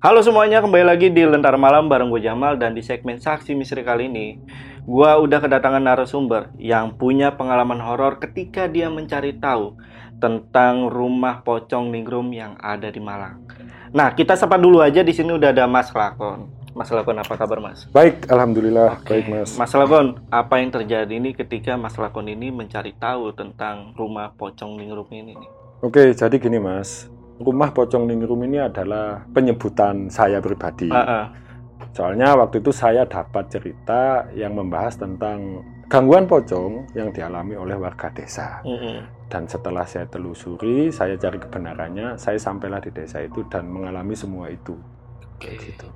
Halo semuanya, kembali lagi di Lentera Malam bareng gue Jamal dan di segmen Saksi Misteri kali ini gue udah kedatangan narasumber yang punya pengalaman horor ketika dia mencari tahu tentang rumah pocong ningrum yang ada di Malang. Nah, kita sapa dulu aja di sini udah ada Mas Lakon. Mas Lakon apa kabar Mas? Baik, alhamdulillah Oke. baik Mas. Mas Lakon, apa yang terjadi ini ketika Mas Lakon ini mencari tahu tentang rumah pocong ningrum ini? Oke, jadi gini Mas. Rumah Pocong Ningrum ini adalah penyebutan saya pribadi. Ah, ah. Soalnya waktu itu saya dapat cerita yang membahas tentang gangguan pocong yang dialami oleh warga desa. Mm-mm. Dan setelah saya telusuri, saya cari kebenarannya, saya sampailah di desa itu dan mengalami semua itu. Oke. Gitu.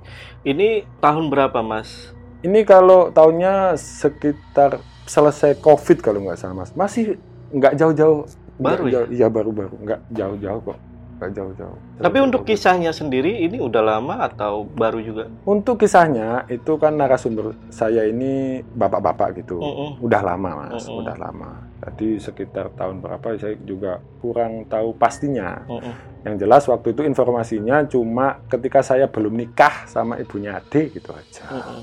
Ini tahun berapa Mas? Ini kalau tahunnya sekitar selesai COVID kalau nggak salah Mas. Masih nggak jauh-jauh. Baru Nggak ya? Iya baru-baru, nggak jauh-jauh kok. Nggak jauh-jauh. Tapi untuk kisahnya sendiri ini udah lama atau baru juga? Untuk kisahnya itu kan narasumber saya ini bapak-bapak gitu. Mm-mm. Udah lama mas, Mm-mm. udah lama. Jadi sekitar tahun berapa saya juga kurang tahu pastinya. Mm-mm. Yang jelas waktu itu informasinya cuma ketika saya belum nikah sama ibunya adik gitu aja. Mm-mm.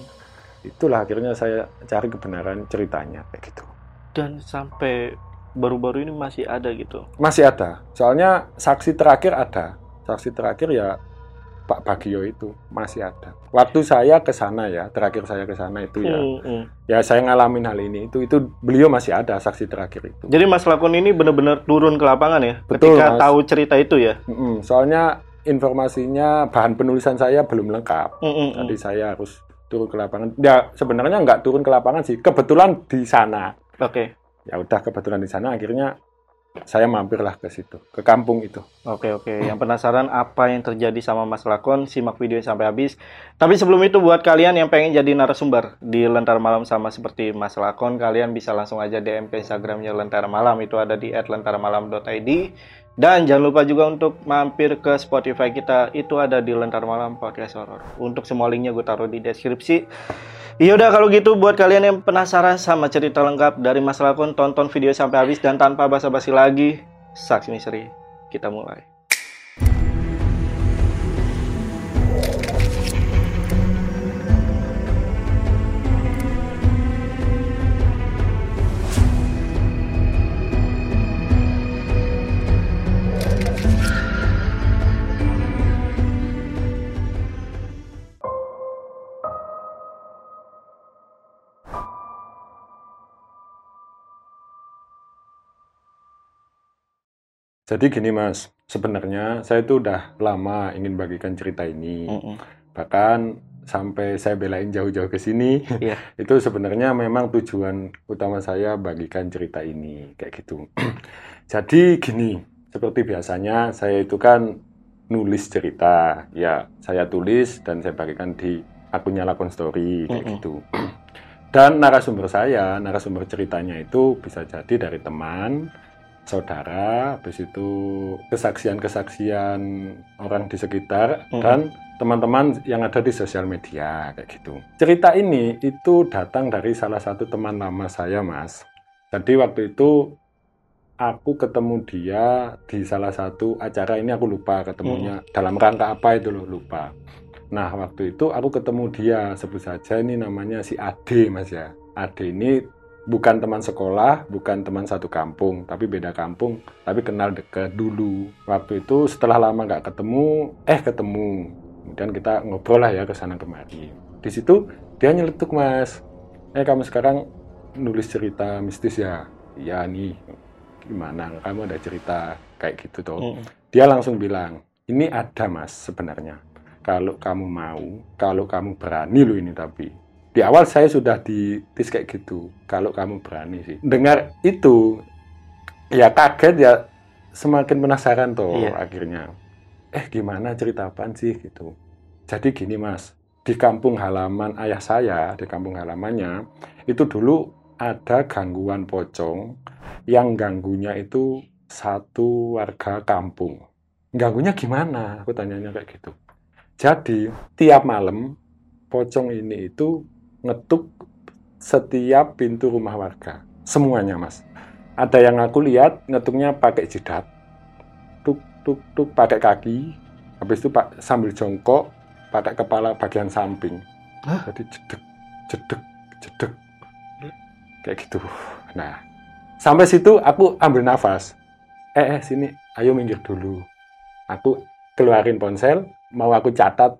Itulah akhirnya saya cari kebenaran ceritanya kayak gitu. Dan sampai baru-baru ini masih ada gitu. Masih ada. Soalnya saksi terakhir ada. Saksi terakhir ya Pak Bagio itu masih ada. Waktu saya ke sana ya, terakhir saya ke sana itu ya. Mm-mm. ya saya ngalamin hal ini itu itu beliau masih ada saksi terakhir itu Jadi Mas Lakon ini benar-benar turun ke lapangan ya? Betul, ketika Mas. tahu cerita itu ya? Mm-mm, soalnya informasinya bahan penulisan saya belum lengkap Mm-mm. jadi saya harus turun ke lapangan ya sebenarnya nggak turun ke lapangan sih kebetulan di sana Oke, ya udah kebetulan di sana akhirnya saya mampirlah ke situ ke kampung itu oke, oke. Yang penasaran apa yang terjadi sama Mas Lakon, simak videonya sampai habis. Tapi sebelum itu buat kalian yang pengen jadi narasumber di Lentera Malam sama seperti Mas Lakon, kalian bisa langsung aja DM ke Instagramnya Lentera Malam. Itu ada di @lentaramalam.id. Dan jangan lupa juga untuk mampir ke Spotify kita, itu ada di Lentera Malam Podcast Horror. Untuk semua linknya gue taruh di deskripsi. Ya udah kalau gitu buat kalian yang penasaran sama cerita lengkap dari Mas Lakon, tonton video sampai habis dan tanpa basa-basi lagi, saksi misteri. Kita mulai. Jadi gini mas sebenarnya saya itu udah lama ingin bagikan cerita ini Mm-mm. bahkan sampai saya belain jauh-jauh ke sini Iya. itu sebenarnya memang tujuan utama saya bagikan cerita ini kayak gitu jadi gini seperti biasanya saya itu kan nulis cerita ya saya tulis dan saya bagikan di akunnya Lakon Story kayak Mm-mm. gitu dan narasumber saya narasumber ceritanya itu bisa jadi dari teman saudara habis itu kesaksian-kesaksian orang di sekitar Mm-mm. dan teman-teman yang ada di sosial media kayak gitu. Cerita ini itu datang dari salah satu teman lama saya, Mas. Jadi waktu itu aku ketemu dia di salah satu acara ini aku lupa ketemunya dalam rangka apa itu loh lupa. Nah, waktu itu aku ketemu dia sebut saja ini namanya si Ade, Mas ya. Ade ini bukan teman sekolah, bukan teman satu kampung, tapi beda kampung, tapi kenal dekat dulu. Waktu itu setelah lama nggak ketemu, eh ketemu. Kemudian kita ngobrol lah ya ke sana kemari. Di situ dia nyeletuk mas, eh kamu sekarang nulis cerita mistis ya? Iya nih, gimana? Kamu ada cerita kayak gitu toh? Mm-mm. Dia langsung bilang, ini ada mas sebenarnya. Kalau kamu mau, kalau kamu berani loh ini tapi. Di awal saya sudah ditis kayak gitu. Kalau kamu berani sih. Dengar itu, ya kaget ya semakin penasaran tuh Iya. akhirnya. Eh gimana cerita apaan sih gitu. Jadi gini mas, di kampung halaman ayah saya, di kampung halamannya, itu dulu ada gangguan pocong yang ganggunya itu satu warga kampung. Ganggunya gimana? Aku tanyanya kayak gitu. Jadi tiap malam pocong ini itu ngetuk setiap pintu rumah warga. Semuanya, Mas. Ada yang aku lihat ngetuknya pakai jidat. Tuk tuk tuk pakai kaki. Habis itu Pak sambil jongkok pakai kepala bagian samping. Hah? Jadi jedek, jedek, jedek. Kayak gitu. Nah, sampai situ aku ambil nafas. Eh, eh sini, ayo minggir dulu. Aku keluarin ponsel, mau aku catat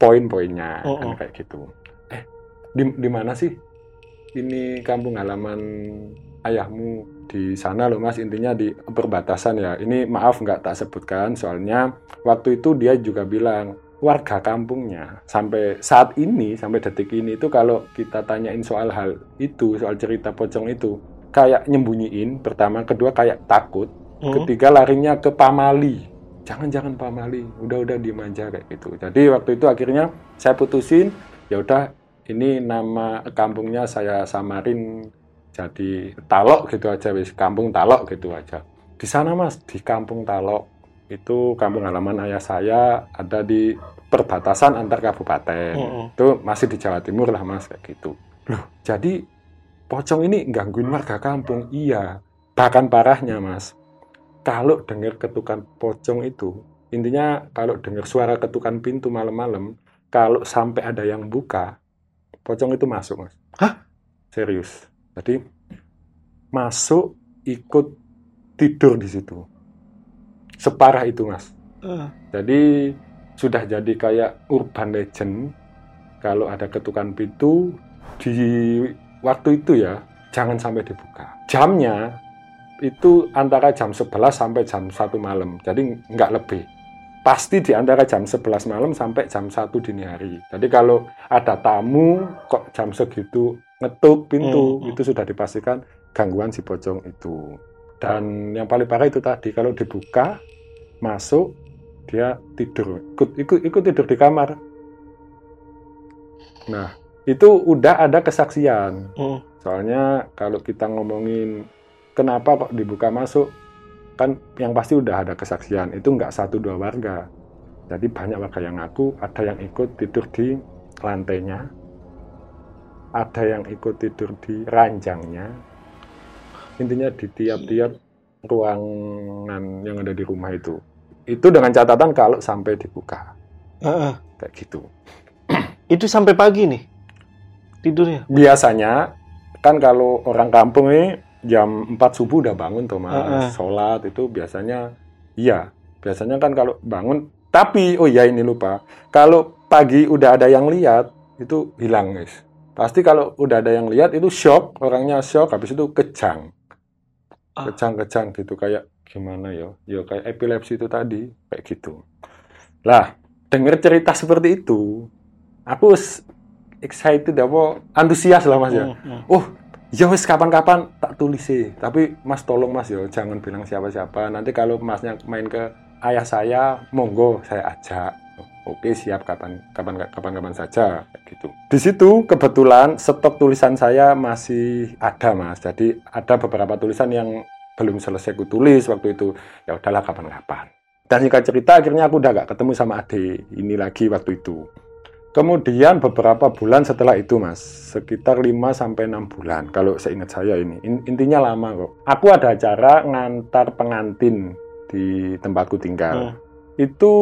poin-poinnya, Oh, kan oh. kayak gitu. Di, di mana sih? Ini kampung halaman ayahmu di sana loh mas. Intinya di perbatasan ya. Ini maaf nggak tak sebutkan soalnya waktu itu dia juga bilang warga kampungnya sampai saat ini sampai detik ini itu kalau kita tanyain soal hal itu soal cerita pocong itu kayak nyembunyiin. Pertama kedua kayak takut. Hmm. ketiga larinya ke pamali. Jangan jangan pamali. Udah udah diem aja kayak gitu. Jadi waktu itu akhirnya saya putusin ya udah ini nama kampungnya saya samarin jadi Talok gitu aja wis kampung Talok gitu aja. Di sana mas di kampung Talok itu kampung halaman ayah saya ada di perbatasan antar kabupaten. Mm-mm. itu masih di Jawa Timur lah mas kayak gitu. Loh jadi pocong ini gangguin warga kampung? Iya. Bahkan parahnya mas kalau dengar ketukan pocong itu intinya kalau dengar suara ketukan pintu malam-malam kalau sampai ada yang buka pocong itu masuk mas Hah? serius jadi masuk ikut tidur di situ separah itu mas Eh, jadi sudah jadi kayak urban legend kalau ada ketukan pintu di waktu itu ya jangan sampai dibuka. Jamnya itu antara jam 11 sampai jam 1 malam. Jadi nggak lebih. Pasti di antara jam 11 malam sampai jam 1 dini hari. Jadi kalau ada tamu kok jam segitu ngetuk pintu Hmm, hmm. itu sudah dipastikan gangguan si pocong itu. Dan yang paling parah itu tadi kalau dibuka masuk dia tidur ikut ikut ikut tidur di kamar nah itu udah ada kesaksian mm. soalnya kalau kita ngomongin kenapa kok dibuka masuk kan yang pasti udah ada kesaksian itu nggak satu dua warga. Jadi banyak warga yang ngaku ada yang ikut tidur di lantainya ada yang ikut tidur di ranjangnya. Intinya di tiap-tiap ruangan yang ada di rumah itu. Itu dengan catatan kalau sampai dibuka. Eh. kayak gitu. Itu sampai pagi nih tidurnya. biasanya kan kalau orang kampung ini jam 4 subuh udah bangun tuh mas Heeh. sholat itu biasanya iya biasanya kan kalau bangun tapi oh iya ini lupa kalau pagi udah ada yang lihat itu hilang guys pasti kalau udah ada yang lihat itu shock orangnya shock habis itu kejang Ah. kejang-kejang gitu kayak gimana ya ya kayak epilepsi itu tadi kayak gitu lah denger cerita seperti itu aku excited apa antusias lah mas ya Mm, mm. oh ya wes kapan-kapan tak tulis sih. Tapi mas tolong mas ya jangan bilang siapa-siapa. Nanti kalau masnya main ke ayah saya monggo saya ajak. Oke siap kapan kapan kapan kapan saja gitu. Di situ kebetulan stok tulisan saya masih ada mas. Jadi ada beberapa tulisan yang belum selesai ku tulis waktu itu. Ya udahlah kapan-kapan. Dan singkat cerita akhirnya aku udah gak ketemu sama ade ini lagi waktu itu Kemudian beberapa bulan setelah itu mas, sekitar 5 sampai 6 bulan kalau seingat saya ini. In- intinya lama kok. Aku ada acara ngantar pengantin di tempatku tinggal. Hmm. Itu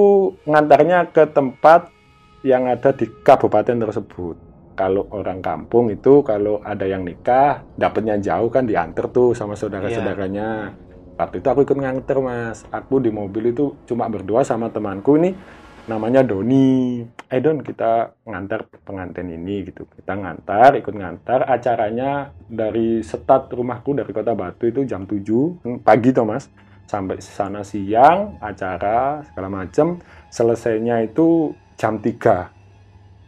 ngantarnya ke tempat yang ada di kabupaten tersebut. Kalau orang kampung itu kalau ada yang nikah, dapatnya jauh kan diantar tuh sama saudara-saudaranya. Waktu itu aku ikut nganter mas. Aku di mobil itu cuma berdua sama temanku ini namanya Doni. Eh Don, kita ngantar pengantin ini gitu. Kita ngantar, ikut ngantar. Acaranya dari setat rumahku dari Kota Batu itu jam 7 pagi tuh Mas. Sampai sana siang, acara segala macam. Selesainya itu jam 3.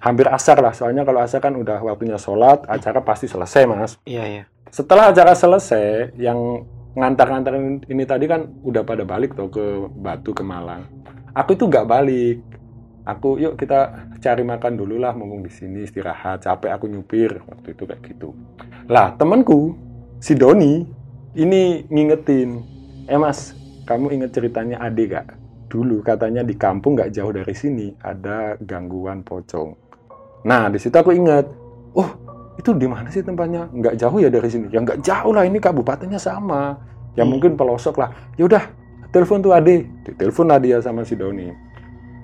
Hampir asar lah, soalnya kalau asar kan udah waktunya sholat, acara pasti selesai Mas Iya, iya. setelah acara selesai, yang ngantar-ngantar ini, ini tadi kan udah pada balik tuh ke Batu ke Malang. Aku itu nggak balik. Aku yuk kita cari makan dulu lah, mumpung di sini istirahat. Capek aku nyupir waktu itu kayak gitu. Lah temanku si Doni ini ngingetin, eh mas, kamu inget ceritanya Ade gak? Dulu katanya di kampung nggak jauh dari sini ada gangguan pocong. Nah di situ aku inget, oh itu di mana sih tempatnya? Nggak jauh ya dari sini? Ya nggak jauh lah, ini kabupatennya sama. Ya Hmm. mungkin pelosok lah. Ya udah, telepon tuh Ade. Ditelepon lah dia sama si Doni.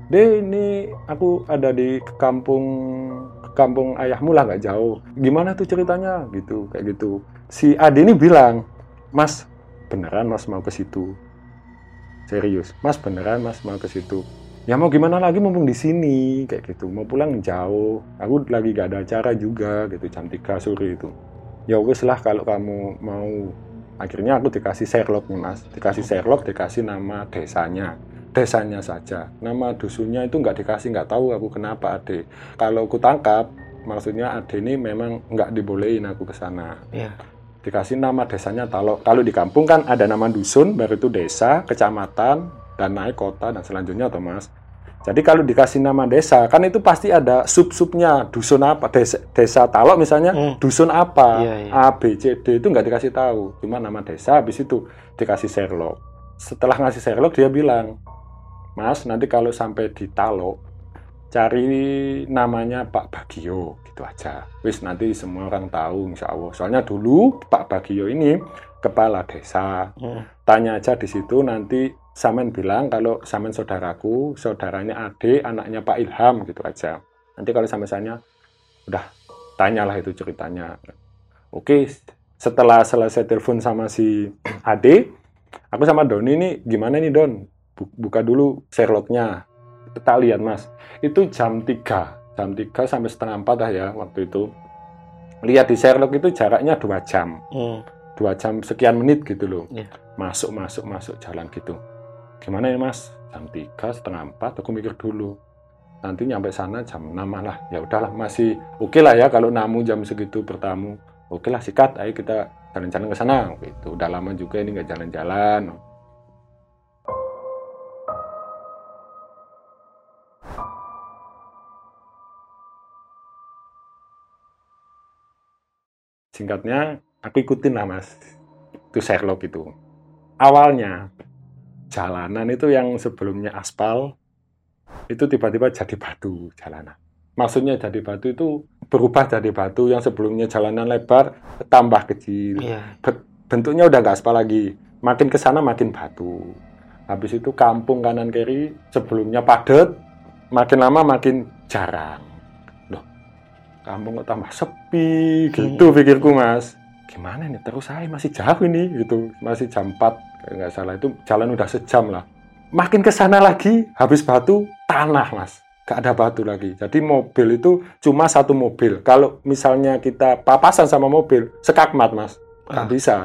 deh ini aku ada di kampung kampung ayahmu lah nggak jauh. Gimana tuh ceritanya? Gitu kayak gitu. Si Ade ini bilang mas beneran mas mau ke situ? Serius mas beneran mas mau ke situ? Ya mau gimana lagi mumpung di sini kayak gitu. Mau pulang jauh. Aku lagi gak ada acara juga gitu jam 3 sore itu ya wes lah kalau kamu mau akhirnya aku dikasih Sherlock nih mas dikasih Sherlock dikasih nama desanya desanya saja nama dusunnya itu nggak dikasih nggak tahu aku kenapa ade kalau aku tangkap maksudnya ade ini memang nggak dibolehin aku ke sana Iya. dikasih nama desanya Talok. Kalau di kampung kan ada nama dusun, baru itu desa, kecamatan, dan naik kota dan selanjutnya, Thomas. Jadi kalau dikasih nama desa, kan itu pasti ada sub-subnya dusun apa, desa, desa Talok misalnya, Hmm. dusun apa, Iya, iya. A, B, C, D itu nggak dikasih tahu, cuma nama desa, habis itu dikasih Sherlock. Setelah ngasih Sherlock dia bilang, Mas nanti kalau sampai di Talok, cari namanya Pak Bagio gitu aja. Wis nanti semua orang tahu insya Allah. Soalnya dulu Pak Bagio ini kepala desa. Hmm. Tanya aja di situ nanti Samen bilang kalau Samen saudaraku, saudaranya adik, anaknya Pak Ilham gitu aja. Nanti kalau Samen sanya, udah tanyalah itu ceritanya. Oke, setelah selesai telepon sama si Ade, aku sama Doni ini gimana nih Don? Bu- Buka dulu Sherlocknya. Kita lihat mas, itu jam 3, jam 3 sampai setengah 4 lah ya waktu itu. Lihat di Sherlock itu jaraknya dua jam, Hmm. dua jam sekian menit gitu loh. Iya. Masuk, masuk, masuk jalan gitu. Gimana ya mas? Jam 3, setengah 4, aku mikir dulu. Nanti nyampe sana jam 6 lah. Ya udahlah, masih oke lah ya kalau namu jam segitu bertamu. Oke lah, sikat. Ayo kita jalan-jalan ke sana. Gitu. Udah lama juga ini nggak jalan-jalan. Singkatnya, aku ikutin lah mas. Itu Sherlock itu. Awalnya, jalanan itu yang sebelumnya aspal, itu tiba-tiba jadi batu jalanan. Maksudnya jadi batu itu berubah jadi batu yang sebelumnya jalanan lebar, tambah kecil. Iya. Bentuknya udah nggak aspal lagi. Makin ke sana makin batu. Habis itu kampung kanan kiri sebelumnya padat, makin lama makin jarang. Loh, kampung kok tambah sepi gitu pikirku mas. Gimana nih terus saya masih jauh ini gitu, masih jam 4 kayak nggak salah itu jalan udah sejam lah. Makin ke sana lagi habis batu tanah mas, gak ada batu lagi. Jadi mobil itu cuma satu mobil. Kalau misalnya kita papasan sama mobil, sekakmat mas, nggak Ah. bisa.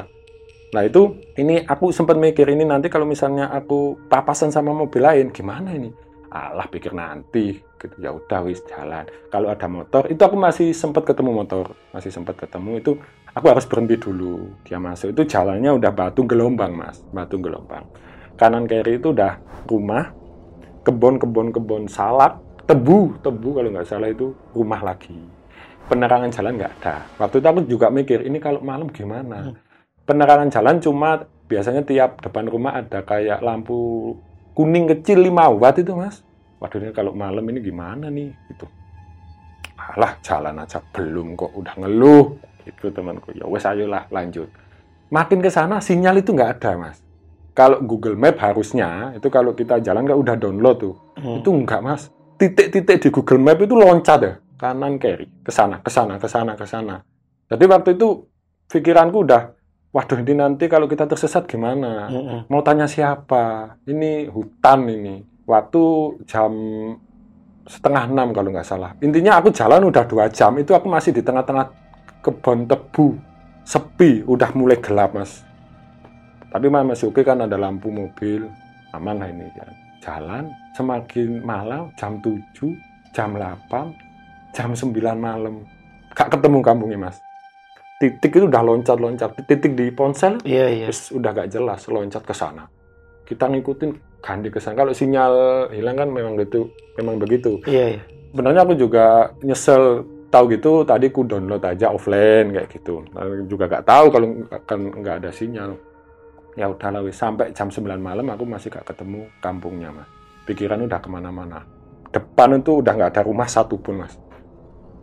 Nah itu, ini aku sempat mikir ini nanti kalau misalnya aku papasan sama mobil lain, gimana ini? Alah pikir nanti, gitu ya udah wis jalan. Kalau ada motor, itu aku masih sempat ketemu motor, masih sempat ketemu itu aku harus berhenti dulu. Dia masuk itu jalannya udah batu gelombang mas, batu gelombang. Kanan kiri itu udah rumah, kebun kebun kebun salak, tebu tebu kalau nggak salah itu rumah lagi. Penerangan jalan nggak ada. Waktu itu aku juga mikir ini kalau malam gimana? penerangan jalan cuma biasanya tiap depan rumah ada kayak lampu kuning kecil 5 watt itu mas waduh ini kalau malam ini gimana nih? Gitu. Alah jalan aja belum kok udah ngeluh. Itu temanku. Ya wes ayolah lanjut. Makin ke sana sinyal itu nggak ada mas. Kalau Google Map harusnya itu kalau kita jalan nggak udah download tuh Hmm. itu enggak mas. Titik-titik di Google Map itu loncat ya kanan kiri ke sana ke sana ke sana ke sana. Jadi waktu itu pikiranku udah waduh ini nanti kalau kita tersesat gimana? Hmm. mau tanya siapa? Ini hutan ini waktu jam setengah enam kalau nggak salah. Intinya aku jalan udah dua jam itu aku masih di tengah-tengah kebun tebu sepi udah mulai gelap mas. Tapi masih oke kan ada lampu mobil aman lah ini kan jalan semakin malam jam 7 jam 8 jam 9 malam. Gak ketemu kampungnya mas. Titik itu udah loncat-loncat titik di ponsel Iya, iya. terus udah gak jelas loncat ke sana. Kita ngikutin ganti ke sana kalau sinyal hilang kan memang gitu memang begitu. Iya, iya. sebenarnya aku juga nyesel tahu gitu tadi ku download aja offline kayak gitu. Lalu juga gak tahu kalau akan nggak ada sinyal. Ya udahlah wis. Sampai jam 9 malam aku masih gak ketemu kampungnya mas. Pikiran udah ke mana-mana. Depan itu udah nggak ada rumah satupun mas.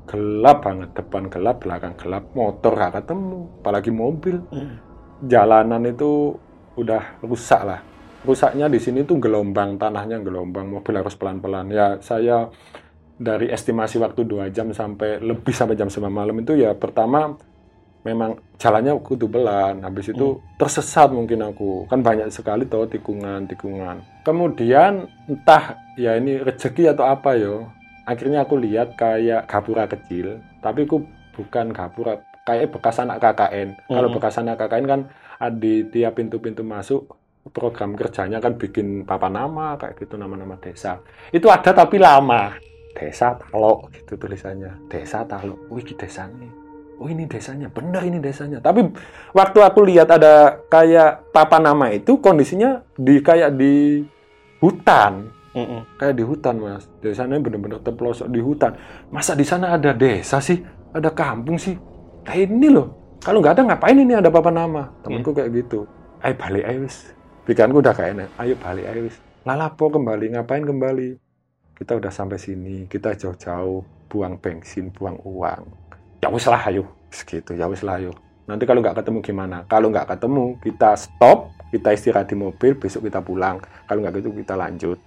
Gelap banget depan gelap belakang gelap motor gak ketemu apalagi mobil. Hmm. jalanan itu udah rusak lah rusaknya di sini tuh gelombang tanahnya gelombang mobil harus pelan-pelan ya saya dari estimasi waktu dua jam sampai lebih sampai jam 9 malam itu ya pertama memang jalannya kudu belan habis itu Hmm. tersesat mungkin aku kan banyak sekali tuh tikungan tikungan kemudian entah ya ini rezeki atau apa yo akhirnya aku lihat kayak gapura kecil tapi aku bukan gapura kayak bekas anak KKN kalau Hmm. bekas anak KKN kan di tiap pintu-pintu masuk program kerjanya kan bikin papan nama kayak gitu nama-nama desa. Itu ada tapi lama. Desa Talok gitu tulisannya. Desa Talok. Wih ini desanya. Oh ini desanya. Bener ini desanya. Tapi waktu aku lihat ada kayak papan nama itu kondisinya di kayak di hutan. Mm-mm. kayak di hutan mas. Desanya bener-bener terpelosok di hutan. Masa di sana ada desa sih? Ada kampung sih? Kayak ini loh. Kalau nggak ada ngapain ini ada papan nama? Temanku kayak gitu. Ayo balik ayo wis pikiranku udah kayak ayo balik ayo wis. Lalapo kembali? Ngapain kembali? Kita udah sampai sini kita jauh-jauh buang bensin buang uang. Ya wis lah ayo. Segitu ya wis lah ayo. Nanti kalau nggak ketemu gimana? Kalau nggak ketemu kita stop kita istirahat di mobil besok kita pulang. Kalau nggak gitu kita lanjut.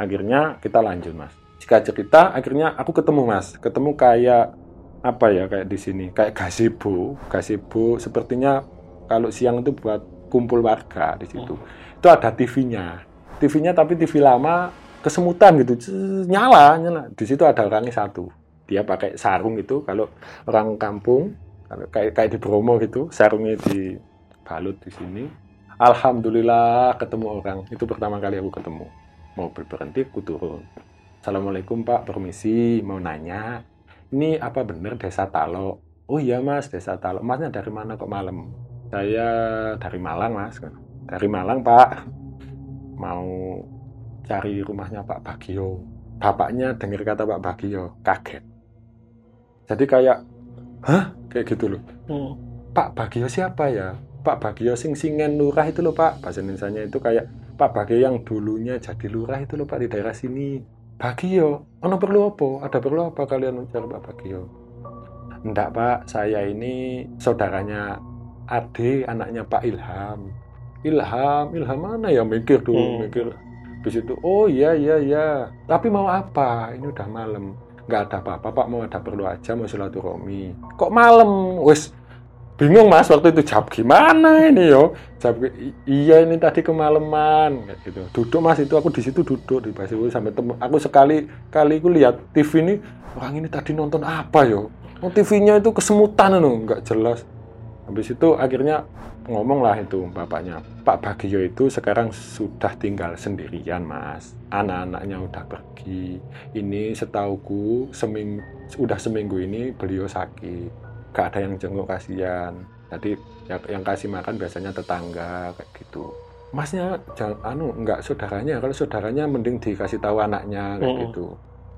Akhirnya kita lanjut mas. Jika cerita akhirnya aku ketemu mas. Ketemu kayak apa ya kayak di sini. Kayak gazebo. Gazebo sepertinya kalau siang itu buat kumpul warga di situ. Itu ada TV-nya TV-nya tapi TV lama kesemutan gitu. Nyala nyala. Di situ ada orangnya satu. Dia pakai sarung itu kalau orang kampung kalau kayak kayak di Bromo gitu sarungnya dibalut di sini. Alhamdulillah ketemu orang. Itu pertama kali aku ketemu. Mobil berhenti aku turun. Assalamualaikum pak. Permisi. Mau nanya ini apa bener desa Talo oh iya mas desa Talo masnya dari mana kok malam saya dari Malang mas. Dari Malang pak. Mau cari rumahnya Pak Bagio. Bapaknya dengar kata Pak Bagio kaget. Jadi kayak hah? Kayak gitu loh. Hmm. Pak Bagio siapa ya? Pak Bagio sing singen lurah itu loh Pak. Bahasa Indonesia itu kayak Pak Bagio yang dulunya jadi lurah itu loh Pak di daerah sini. Bagio? Ono perlu apa? Ada perlu apa kalian mencari Pak Bagio? Enggak Pak. Saya ini saudaranya Ade anaknya Pak Ilham. Ilham Ilham mana ya? Mikir dulu Hmm. mikir. Di situ oh iya iya iya. Tapi mau apa? Ini udah malam. Nggak ada apa-apa Pak. Mau ada perlu aja mau silaturahmi. Kok malam? Wes bingung mas waktu itu jawab gimana ini yo? Jawab "I- iya ini tadi kemalaman kayak gitu. Duduk mas itu aku di situ duduk di basi sampai temu. Aku sekali kali aku lihat TV ini orang ini tadi nonton apa yo? Oh, TV-nya itu kesemutan loh nggak jelas habis itu akhirnya ngomong lah itu bapaknya Pak Bagio itu sekarang sudah tinggal sendirian mas. Anak-anaknya udah pergi. Ini setauku seming udah seminggu ini beliau sakit. Gak ada yang jenguk kasihan. Jadi yang, yang kasih makan biasanya tetangga kayak gitu. Masnya jangan anu nggak saudaranya. Kalau saudaranya mending dikasih tahu anaknya kayak Mm-mm. gitu.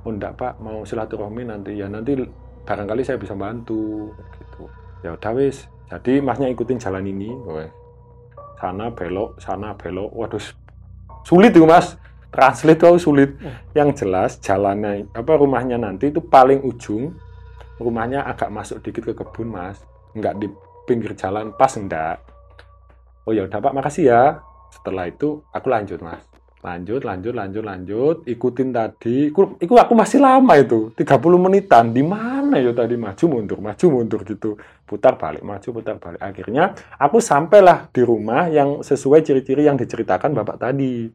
Oh enggak pak. Mau silaturahmi nanti. Ya nanti barangkali saya bisa bantu kayak gitu. Ya udah wis jadi masnya ikutin jalan ini weh. sana belok sana belok. Waduh sulit itu mas. Translate itu sulit. Yang jelas jalannya apa rumahnya nanti itu paling ujung. Rumahnya agak masuk dikit ke kebun mas. Nggak di pinggir jalan pas enggak. Oh ya udah pak. Makasih ya. Setelah itu aku lanjut mas lanjut lanjut lanjut lanjut. Ikutin tadi. Iku, iku aku masih lama itu. 30 menitan. Di mana ya tadi? Maju mundur maju mundur gitu. Putar balik maju putar balik. Akhirnya aku sampailah di rumah yang sesuai ciri-ciri yang diceritakan bapak tadi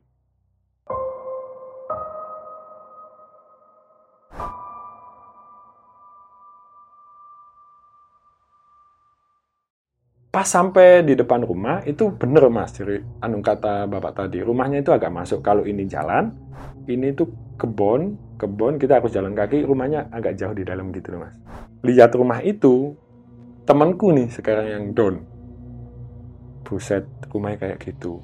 pas sampai di depan rumah itu bener mas. Ciri anu kata bapak tadi rumahnya itu agak masuk. Kalau ini jalan ini tuh kebon kebon kita harus jalan kaki rumahnya agak jauh di dalam gitu loh mas. Lihat rumah itu temanku nih sekarang yang down. Buset rumahnya kayak gitu.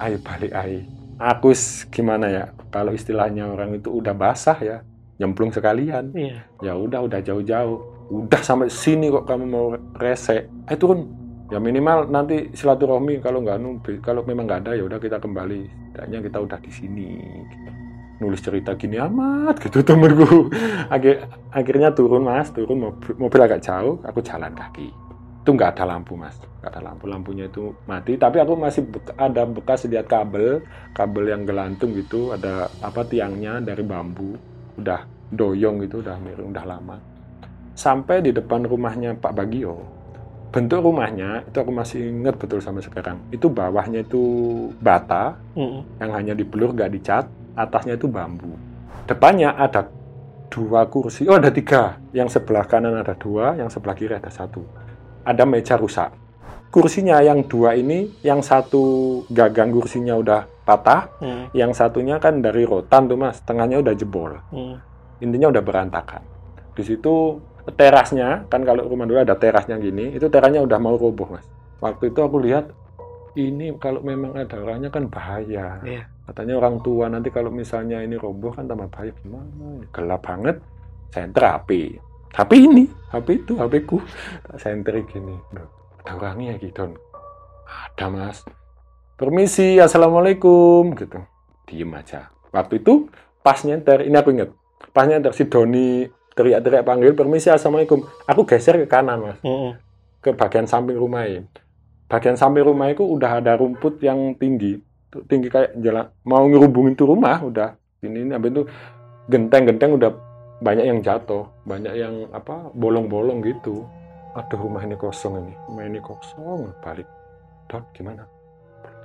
Ayo balik ayo. Aku gimana ya kalau istilahnya orang itu udah basah ya nyemplung sekalian. Iya. ya udah udah jauh-jauh udah sampai sini kok kamu mau rese eh turun. Ya minimal nanti silaturahmi kalau nggak anu kalau memang nggak ada ya udah kita kembali. Setidaknya kita udah di sini. Nulis cerita gini amat gitu temenku. Akhir, akhirnya turun mas. Turun mobil, mobil agak jauh. Aku jalan kaki. Itu nggak ada lampu mas. Nggak ada lampu. Lampunya itu mati. Tapi aku masih bek- ada bekas lihat kabel. Kabel yang gelantung gitu. Ada apa tiangnya dari bambu. Udah doyong gitu udah miring udah lama sampai di depan rumahnya Pak Bagio. Bentuk rumahnya itu aku masih ingat betul sampai sekarang. Itu bawahnya itu bata Mm-mm. yang hanya dibelur nggak dicat atasnya itu bambu. Depannya ada dua kursi oh ada tiga. Yang sebelah kanan ada dua yang sebelah kiri ada satu. Ada meja rusak. Kursinya yang dua ini yang satu gagang kursinya udah patah Mm. yang satunya kan dari rotan tuh mas. Tengahnya udah jebol. Mm. intinya udah berantakan. Di situ terasnya kan kalau rumah dulu ada terasnya gini itu terasnya udah mau roboh mas. Waktu itu aku lihat ini kalau memang ada orangnya kan bahaya. Iya. katanya orang tua nanti kalau misalnya ini roboh kan tambah bahaya. Gimana? Gelap banget. Senter HP HP ini HP itu HP ku. Senter gini. Ada orangnya gitu ada mas. Permisi assalamualaikum gitu. Diem aja. Waktu itu pas nyenter ini aku inget pas nyenter si Doni teriak-teriak panggil permisi assalamualaikum aku geser ke kanan mas Mm-mm. ke bagian samping rumah ini. Bagian samping rumah itu udah ada rumput yang tinggi, tinggi kayak jalan mau ngerubungin tuh rumah udah ini ini habis itu genteng-genteng udah banyak yang jatuh, banyak yang apa bolong-bolong gitu. Aduh rumah ini kosong ini, rumah ini kosong balik. Don gimana?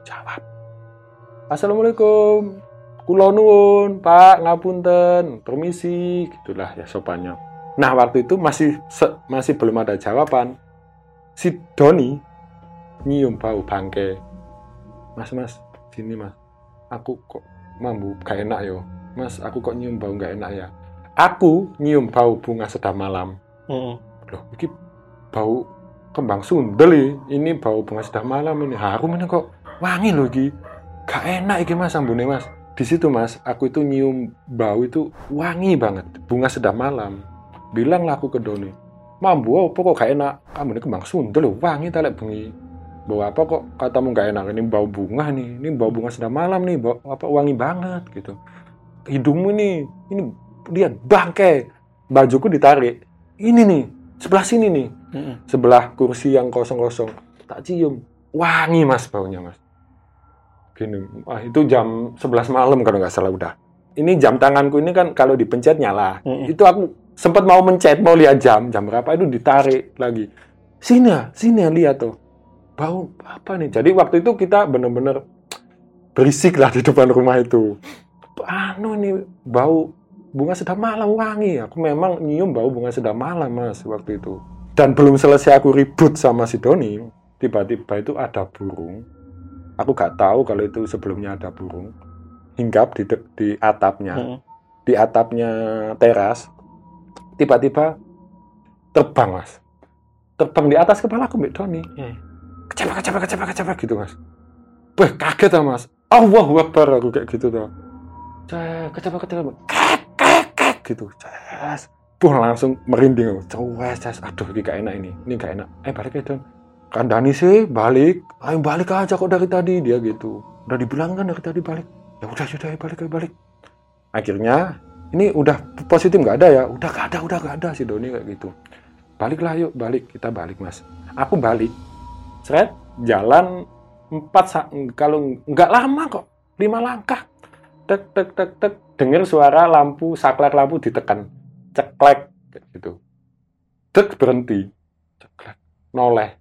Jawab. Assalamualaikum. Kulo nuwun, Pak, ngapunten, permisi, gitulah ya sopannya. Nah, waktu itu masih se- masih belum ada jawaban si Doni nyium bau bangke. Mas, mas, sini mas. Aku kok mambu gak enak yo. Mas, aku kok nyium bau gak enak ya. Aku nyium bau bunga sedap malam. Mm-mm. Loh, ini bau kembang sundel ya. Ini bau bunga sedap malam ini. Harum ini kok wangi loh iki. Gak enak iki mas sambune mas. Di situ mas, aku itu nyium bau itu wangi banget. Bunga sedap malam. Bilanglah aku ke Doni. Mambu apa kok gak enak? Kamu ini kembang sundel wangi talek bengi. Bau apa kok katamu gak enak? Ini bau bunga nih, ini bau bunga sedap malam nih, bau apa wangi banget gitu. Hidungmu nih, ini lihat bangke. Bajuku ditarik. Ini nih, sebelah sini nih sebelah kursi yang kosong-kosong tak cium wangi mas baunya mas gini wah itu jam 11 malam kalau nggak salah udah. Ini jam tanganku ini kan kalau dipencet nyala. Mm-mm. itu aku sempat mau mencet mau lihat jam jam berapa itu ditarik lagi. Sini ya sini ya lihat tuh. Bau apa nih? Jadi waktu itu kita bener-bener berisik lah di depan rumah itu. Anu ini bau bunga sedap malam wangi. Aku memang nyium bau bunga sedap malam mas waktu itu. Dan belum selesai aku ribut sama si Doni tiba-tiba itu ada burung aku gak tahu kalau itu sebelumnya ada burung. Hinggap di di atapnya. Mm-mm. di atapnya teras. Tiba-tiba terbang mas. Terbang di atas kepala aku Mbak Doni. Hmm. kecepet kecepet kecepet kecepet gitu mas. Wah, kaget ah mas. Allahu Akbar aku kayak gitu tuh Cek, kecepet kecepet kek kek kek gitu. Ces. Buh, langsung merinding aku. Cewes, ces. aduh ini gak enak ini. Ini gak enak. Eh balik ya Don kandani sih balik. Ayo balik aja kok dari tadi dia gitu. Udah dibilang kan dari tadi balik. Ya udah sudah ayo balik ayo balik. Akhirnya ini udah positif nggak ada ya? Udah gak ada udah gak ada si Doni kayak gitu. Baliklah yuk balik. Kita balik mas. Aku balik. Seret jalan empat kalau nggak lama kok. Lima langkah. Tek tek tek tek. Dengar suara lampu saklar lampu ditekan. Ceklek gitu. Tek berhenti. Ceklek. Noleh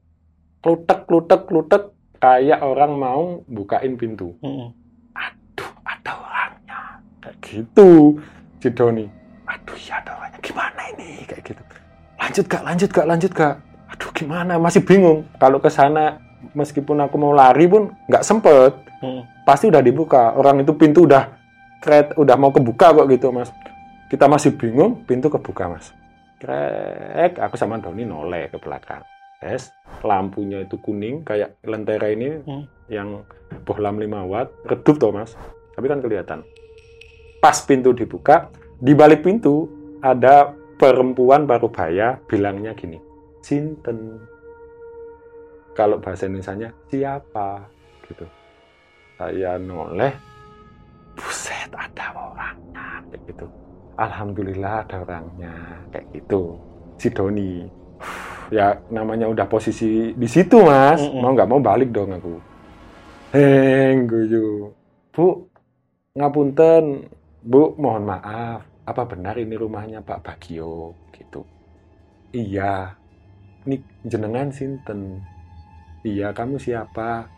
klutek klutek klutek kayak orang mau bukain pintu. Mm-mm. aduh ada orangnya. Kayak gitu si Doni. Aduh ya ada orangnya. Gimana ini? Kayak gitu. Lanjut gak lanjut gak lanjut gak aduh gimana? Masih bingung. Kalau ke sana meskipun aku mau lari pun nggak sempet. Mm-mm. pasti udah dibuka. Orang itu pintu udah kret udah mau kebuka kok gitu mas. Kita masih bingung pintu kebuka mas. Krek aku sama Doni noleh ke belakang es lampunya itu kuning kayak lentera ini Hmm. yang bohlam 5 watt redup toh mas. Tapi kan kelihatan. Pas pintu dibuka di balik pintu ada perempuan parubaya bilangnya gini sinten? Kalau bahasa Indonesia siapa? Gitu. Saya noleh buset ada orangnya kayak gitu. Alhamdulillah ada orangnya kayak gitu. Si Doni ya namanya udah posisi di situ mas, Mm-mm. mau nggak mau balik dong aku. Heng, guyu. Bu, ngapunten, Bu, mohon maaf. Apa benar ini rumahnya Pak Bagio? Gitu. Iya. Ini jenengan sinten? Iya, kamu siapa?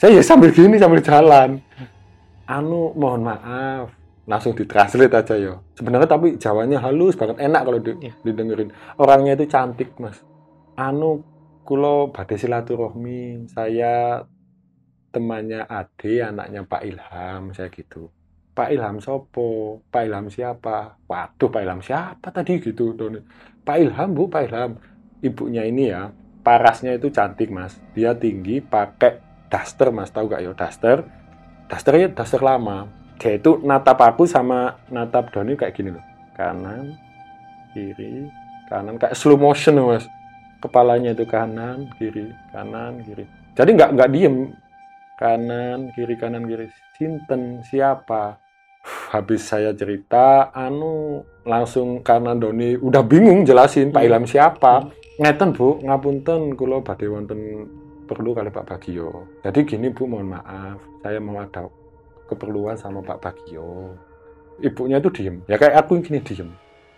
Saya ya sambil gini, sambil jalan. Anu, mohon maaf. Langsung ditranslate aja ya. Sebenarnya tapi Jawanya halus banget, enak kalau di- Iya. didengerin. Orangnya itu cantik, Mas. Anu, kulo badhe silaturahmi. Saya temannya Ade, anaknya Pak Ilham, saya gitu. Pak Ilham sopo? Pak Ilham siapa? Waduh, Pak Ilham siapa tadi gitu. Doni. Pak Ilham, Bu, Pak Ilham. Ibunya ini ya, parasnya itu cantik, Mas. Dia tinggi, pakai daster, Mas. Tahu gak ya, daster? Dasternya daster lama. Dia itu natap aku sama natap Doni kayak gini loh. Kanan, kiri, kanan. Kayak slow motion loh, Mas. Kepalanya itu kanan, kiri, kanan, kiri. Jadi nggak nggak diem. Kanan, kiri, kanan, kiri. Sinten, siapa? Habis saya cerita, anu langsung karena Doni udah bingung jelasin Pak Hmm. Ilham siapa. Ngeten Bu, ngapunten kula badhe wonten perlu kali Pak Bagio. Jadi gini Bu, mohon maaf, saya mau ada keperluan sama Pak Bagio. Ibunya itu diem, ya kayak aku gini diem.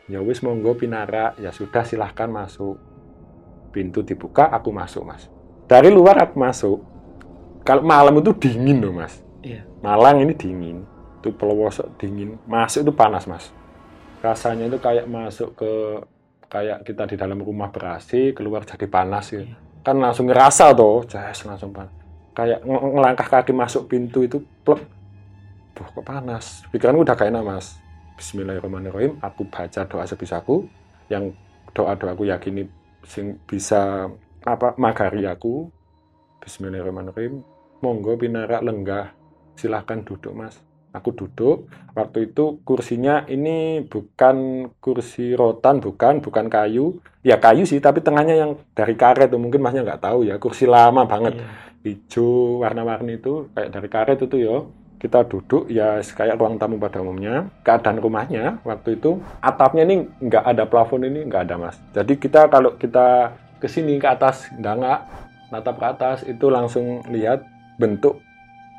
Ya wis monggo pinara, ya sudah silahkan masuk. Pintu dibuka, aku masuk mas. Dari luar aku masuk. Kalau malam itu dingin loh mas. Iya. Malang ini dingin. Itu pelosok dingin. Masuk itu panas mas. Rasanya itu kayak masuk ke kayak kita di dalam rumah ber-AC, keluar jadi panas gitu. Iya. Kan langsung ngerasa tuh, jas langsung panas. Kayak ng- ngelangkah kaki masuk pintu itu plek. Duh, kok panas. Pikiranku udah kayak mas. Bismillahirrahmanirrahim. Aku baca doa sebisaku. Yang doa-doa aku yakini sing bisa apa magari aku. Bismillahirrahmanirrahim. Monggo pinarak lenggah. Silahkan duduk mas. Aku duduk. Waktu itu kursinya ini bukan kursi rotan, bukan, bukan kayu. Ya kayu sih, tapi tengahnya yang dari karet tuh mungkin masnya nggak tahu ya. Kursi lama banget Iya. hijau warna-warni itu kayak dari karet itu ya kita duduk ya kayak ruang tamu pada umumnya. Keadaan rumahnya waktu itu atapnya ini nggak ada plafon ini nggak ada mas. Jadi kita kalau kita ke sini ke atas nggak nggak. Natap ke atas itu langsung lihat bentuk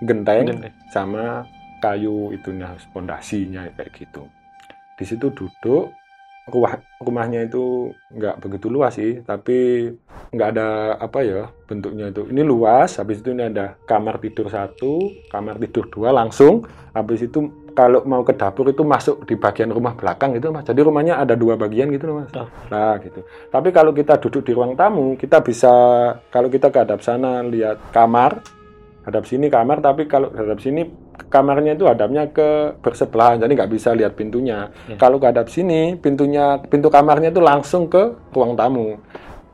genteng Genteng. sama kayu itunya pondasinya kayak gitu. Di situ duduk rumah rumahnya itu nggak begitu luas sih tapi nggak ada apa ya bentuknya itu. Ini luas habis itu ini ada kamar tidur satu kamar tidur dua langsung. Habis itu kalau mau ke dapur itu masuk di bagian rumah belakang gitu mas. Jadi rumahnya ada dua bagian gitu loh mas. Oh. nah gitu. Tapi kalau kita duduk di ruang tamu kita bisa kalau kita ke hadap sana lihat kamar hadap sini kamar tapi kalau hadap sini kamarnya itu hadapnya ke bersebelahan jadi nggak bisa lihat pintunya. Ya. kalau ke hadap sini pintunya pintu kamarnya itu langsung ke ruang tamu.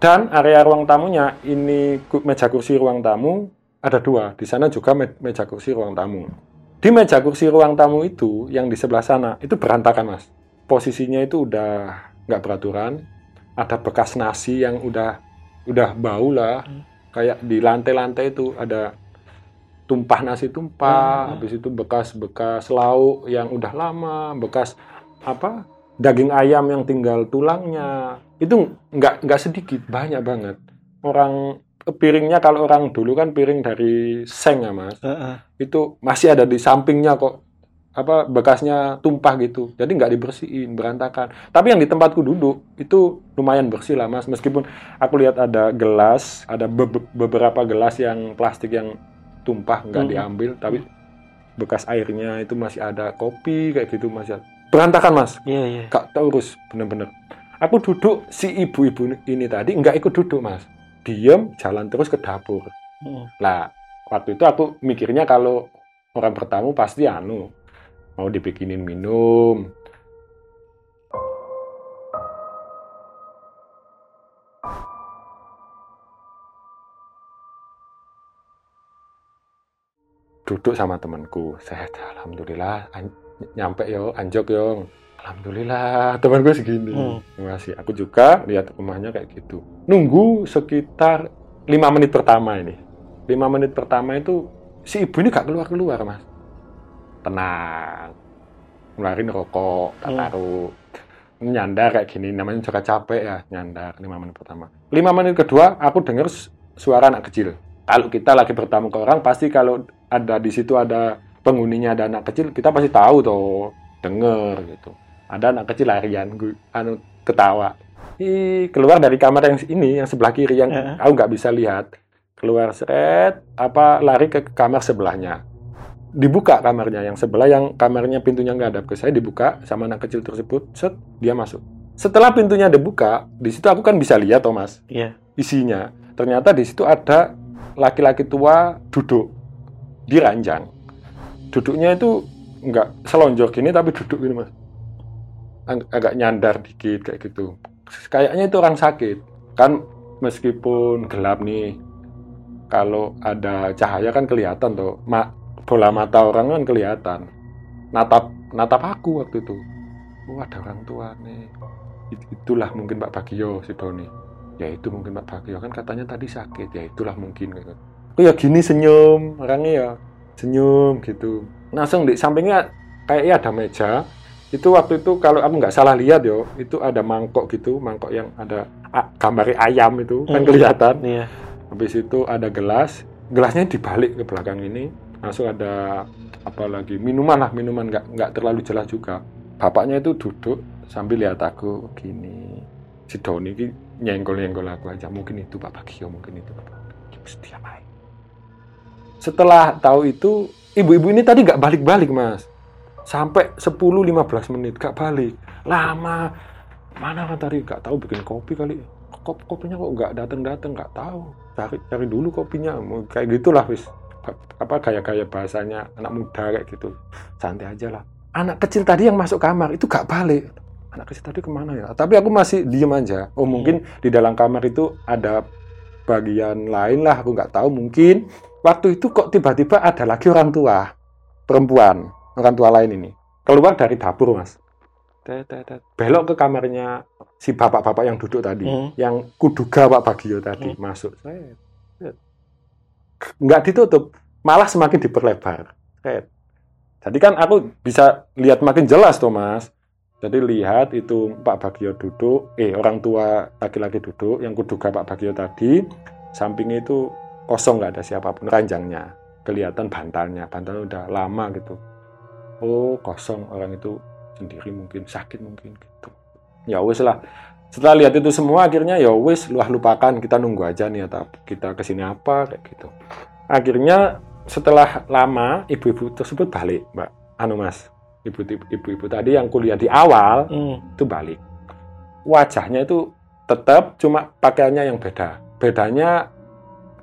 Dan area ruang tamunya ini meja kursi ruang tamu ada dua. Di sana juga me- meja kursi ruang tamu. Di meja kursi ruang tamu itu yang di sebelah sana itu berantakan mas. Posisinya itu udah nggak beraturan. Ada bekas nasi yang udah udah bau lah. Hmm. kayak di lantai-lantai itu ada tumpah nasi tumpah Hmm. habis itu bekas-bekas lauk yang udah lama bekas apa daging ayam yang tinggal tulangnya. Itu nggak nggak sedikit banyak banget. Orang piringnya kalau orang dulu kan piring dari seng ya mas. Heeh. itu masih ada di sampingnya kok apa bekasnya tumpah gitu. Jadi nggak dibersihin berantakan. Tapi yang di tempatku duduk itu lumayan bersih lah mas. Meskipun aku lihat ada gelas ada be- beberapa gelas yang plastik yang tumpah nggak Mhm. diambil tapi bekas airnya itu masih ada kopi kayak gitu masih ada. berantakan mas Iya, iya. gak terurus bener-bener aku duduk si ibu-ibu ini tadi nggak ikut duduk mas diem jalan terus ke dapur Heeh. lah waktu itu aku mikirnya kalau orang bertamu pasti anu mau dibikinin minum duduk sama temanku. Sehat alhamdulillah. An- nyampe yo anjok yo. Alhamdulillah temanku segini. Hmm. Terima kasih. Aku juga lihat rumahnya kayak gitu. Nunggu sekitar lima menit pertama ini. Lima menit pertama itu si ibu ini gak keluar keluar mas. Tenang. Ngeluarin rokok tak Hmm. taruh. Nyandar kayak gini namanya juga capek ya nyandar lima menit pertama. Lima menit kedua aku dengar su- suara anak kecil. Kalau kita lagi bertamu ke orang pasti kalau ada di situ ada penghuninya ada anak kecil kita pasti tahu tuh denger gitu. Ada anak kecil larian gu- anu ketawa. Ih, keluar dari kamar yang ini yang sebelah kiri yang Heeh. aku nggak bisa lihat. Keluar seret apa lari ke kamar sebelahnya. Dibuka kamarnya yang sebelah yang kamarnya pintunya nggak ada. Ke saya dibuka sama anak kecil tersebut set dia masuk. Setelah pintunya dibuka di situ aku kan bisa lihat Thomas Iya. isinya. Ternyata di situ ada laki-laki tua duduk di ranjang. Duduknya itu nggak selonjor gini tapi duduk gini mas. Ag- agak nyandar dikit kayak gitu. Kayaknya itu orang sakit. Kan meskipun gelap nih kalau ada cahaya kan kelihatan tuh Ma- bola mata orang kan kelihatan. Natap natap aku waktu itu. Oh ada orang tua nih. It- itulah mungkin Pak Bagio si Doni. Ya itu mungkin Pak Bagio. Kan katanya tadi sakit. Ya itulah mungkin gitu. Oh ya gini senyum orangnya ya senyum gitu langsung di sampingnya kayaknya ada meja itu waktu itu kalau aku nggak salah lihat yo itu ada mangkok gitu mangkok yang ada gambar ayam itu kan Hmm. kelihatan Iya. habis itu ada gelas gelasnya dibalik ke belakang ini langsung ada apa lagi minuman lah minuman nggak nggak terlalu jelas juga bapaknya itu duduk sambil lihat aku gini si Doni ini nyenggol nyenggol aku aja mungkin itu Pak Bagio mungkin itu Pak Bagio Terus dia main. Setelah tahu itu ibu-ibu ini tadi nggak balik-balik mas. Sampai 10-15 menit gak balik. Lama. Mana kan tadi nggak tahu bikin kopi kali. Kop, kopinya kok nggak datang-datang nggak tahu. Cari cari dulu kopinya. Kayak gitulah wis. Apa gaya-gaya bahasanya anak muda kayak gitu. Santai aja lah. Anak kecil tadi yang masuk kamar itu gak balik. Anak kecil tadi ke mana ya? Tapi aku masih diem aja. Oh mungkin di dalam kamar itu ada bagian lain lah aku nggak tahu mungkin waktu itu kok tiba-tiba ada lagi orang tua perempuan orang tua lain ini. Keluar dari dapur mas. Belok ke kamarnya si bapak-bapak yang duduk tadi Hmm. yang kuduga Pak Bagio tadi masuk. Set, set. nggak ditutup malah semakin diperlebar. Jadi kan aku bisa lihat makin jelas tuh mas. Jadi lihat itu Pak Bagio duduk eh orang tua laki-laki duduk yang kuduga Pak Bagio tadi sampingnya itu kosong nggak ada siapa pun. Ranjangnya kelihatan bantalnya. Bantalnya udah lama gitu. Oh kosong orang itu sendiri mungkin sakit mungkin gitu. Ya wes lah. Setelah lihat itu semua akhirnya ya wes luah lupakan. Kita nunggu aja nih atau kita ke sini apa kayak gitu. Akhirnya setelah lama ibu-ibu tersebut balik mbak. Anu mas ibu-ibu ibu-ibu tadi yang kuliah di awal Hmm. itu balik. Wajahnya itu tetap cuma pakaiannya yang beda. Bedanya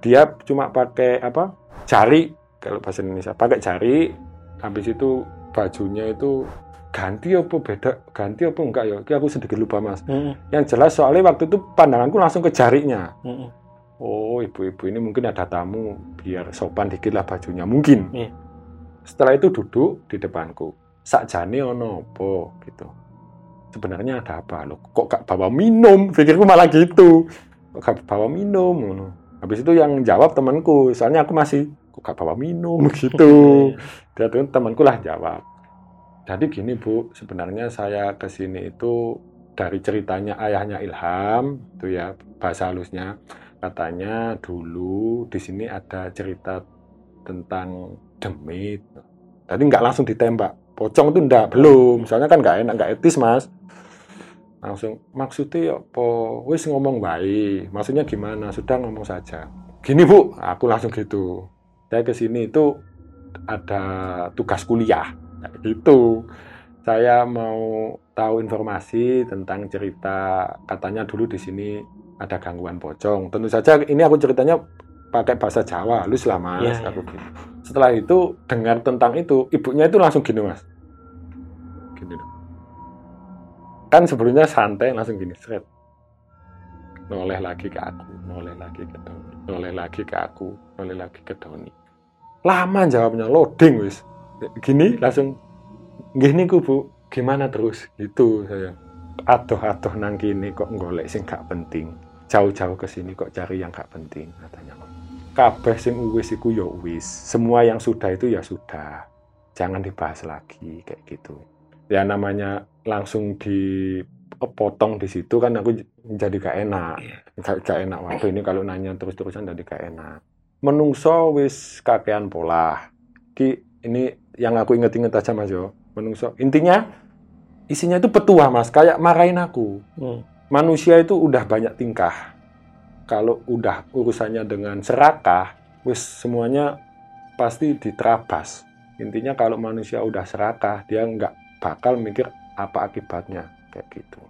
dia cuma pakai apa jari. Kalau bahasa Indonesia pakai jari. Habis itu bajunya itu ganti apa beda ganti apa enggak ya? Aku sedikit lupa mas. Hmm. yang jelas soalnya waktu itu pandanganku langsung ke jarinya. Hmm. oh ibu-ibu ini mungkin ada tamu biar sopan dikit lah bajunya. Mungkin. Iya. setelah itu duduk di depanku. Sakjane ono apa gitu. Sebenarnya ada apa? Lo kok gak bawa minum? Pikirku malah gitu. Kok gak bawa minum. Habis itu yang jawab temanku soalnya aku masih kok gak bawa minum? Gitu. Dia tuh temanku lah jawab. Jadi gini bu sebenarnya saya ke sini itu dari ceritanya ayahnya Ilham itu ya bahasa halusnya. Katanya dulu di sini ada cerita tentang demit. Jadi nggak langsung ditembak. Pocong itu ndak belum. Soalnya kan nggak enak nggak etis mas langsung maksudnya ya apa? Wis ngomong baik. Maksudnya gimana? Sudah ngomong saja. Gini bu. Aku langsung gitu. Saya ke sini itu ada tugas kuliah gitu. Saya mau tahu informasi tentang cerita katanya dulu di sini ada gangguan pocong. Tentu saja ini aku ceritanya pakai bahasa Jawa lah mas Iya, aku gitu. setelah itu dengar tentang itu ibunya itu langsung gini mas. Gini. Kan sebelumnya santai langsung gini seret noleh lagi ke aku noleh lagi ke Doni noleh lagi ke aku noleh lagi ke Doni. Lama jawabnya loading wis. Gini langsung gini ku bu gimana terus? Gitu saya adoh-adoh nang kini kok golek sing gak penting jauh-jauh ke sini kok cari yang gak penting katanya. Kabeh sing wis iku ya wis semua yang sudah itu ya sudah jangan dibahas lagi kayak gitu. Ya namanya langsung di potong di situ kan aku jadi gak enak. Iya. Gak, gak enak waktu ini kalau nanya terus-terusan jadi gak enak. Menungso wis kakean pola. Ki ini yang aku inget-inget aja Mas yo. Menungso intinya isinya itu petua Mas, kayak marahin aku. Hmm. Manusia itu udah banyak tingkah. Kalau udah urusannya dengan serakah, wis semuanya pasti diterabas. Intinya kalau manusia udah serakah, dia nggak bakal mikir apa akibatnya kayak gitu.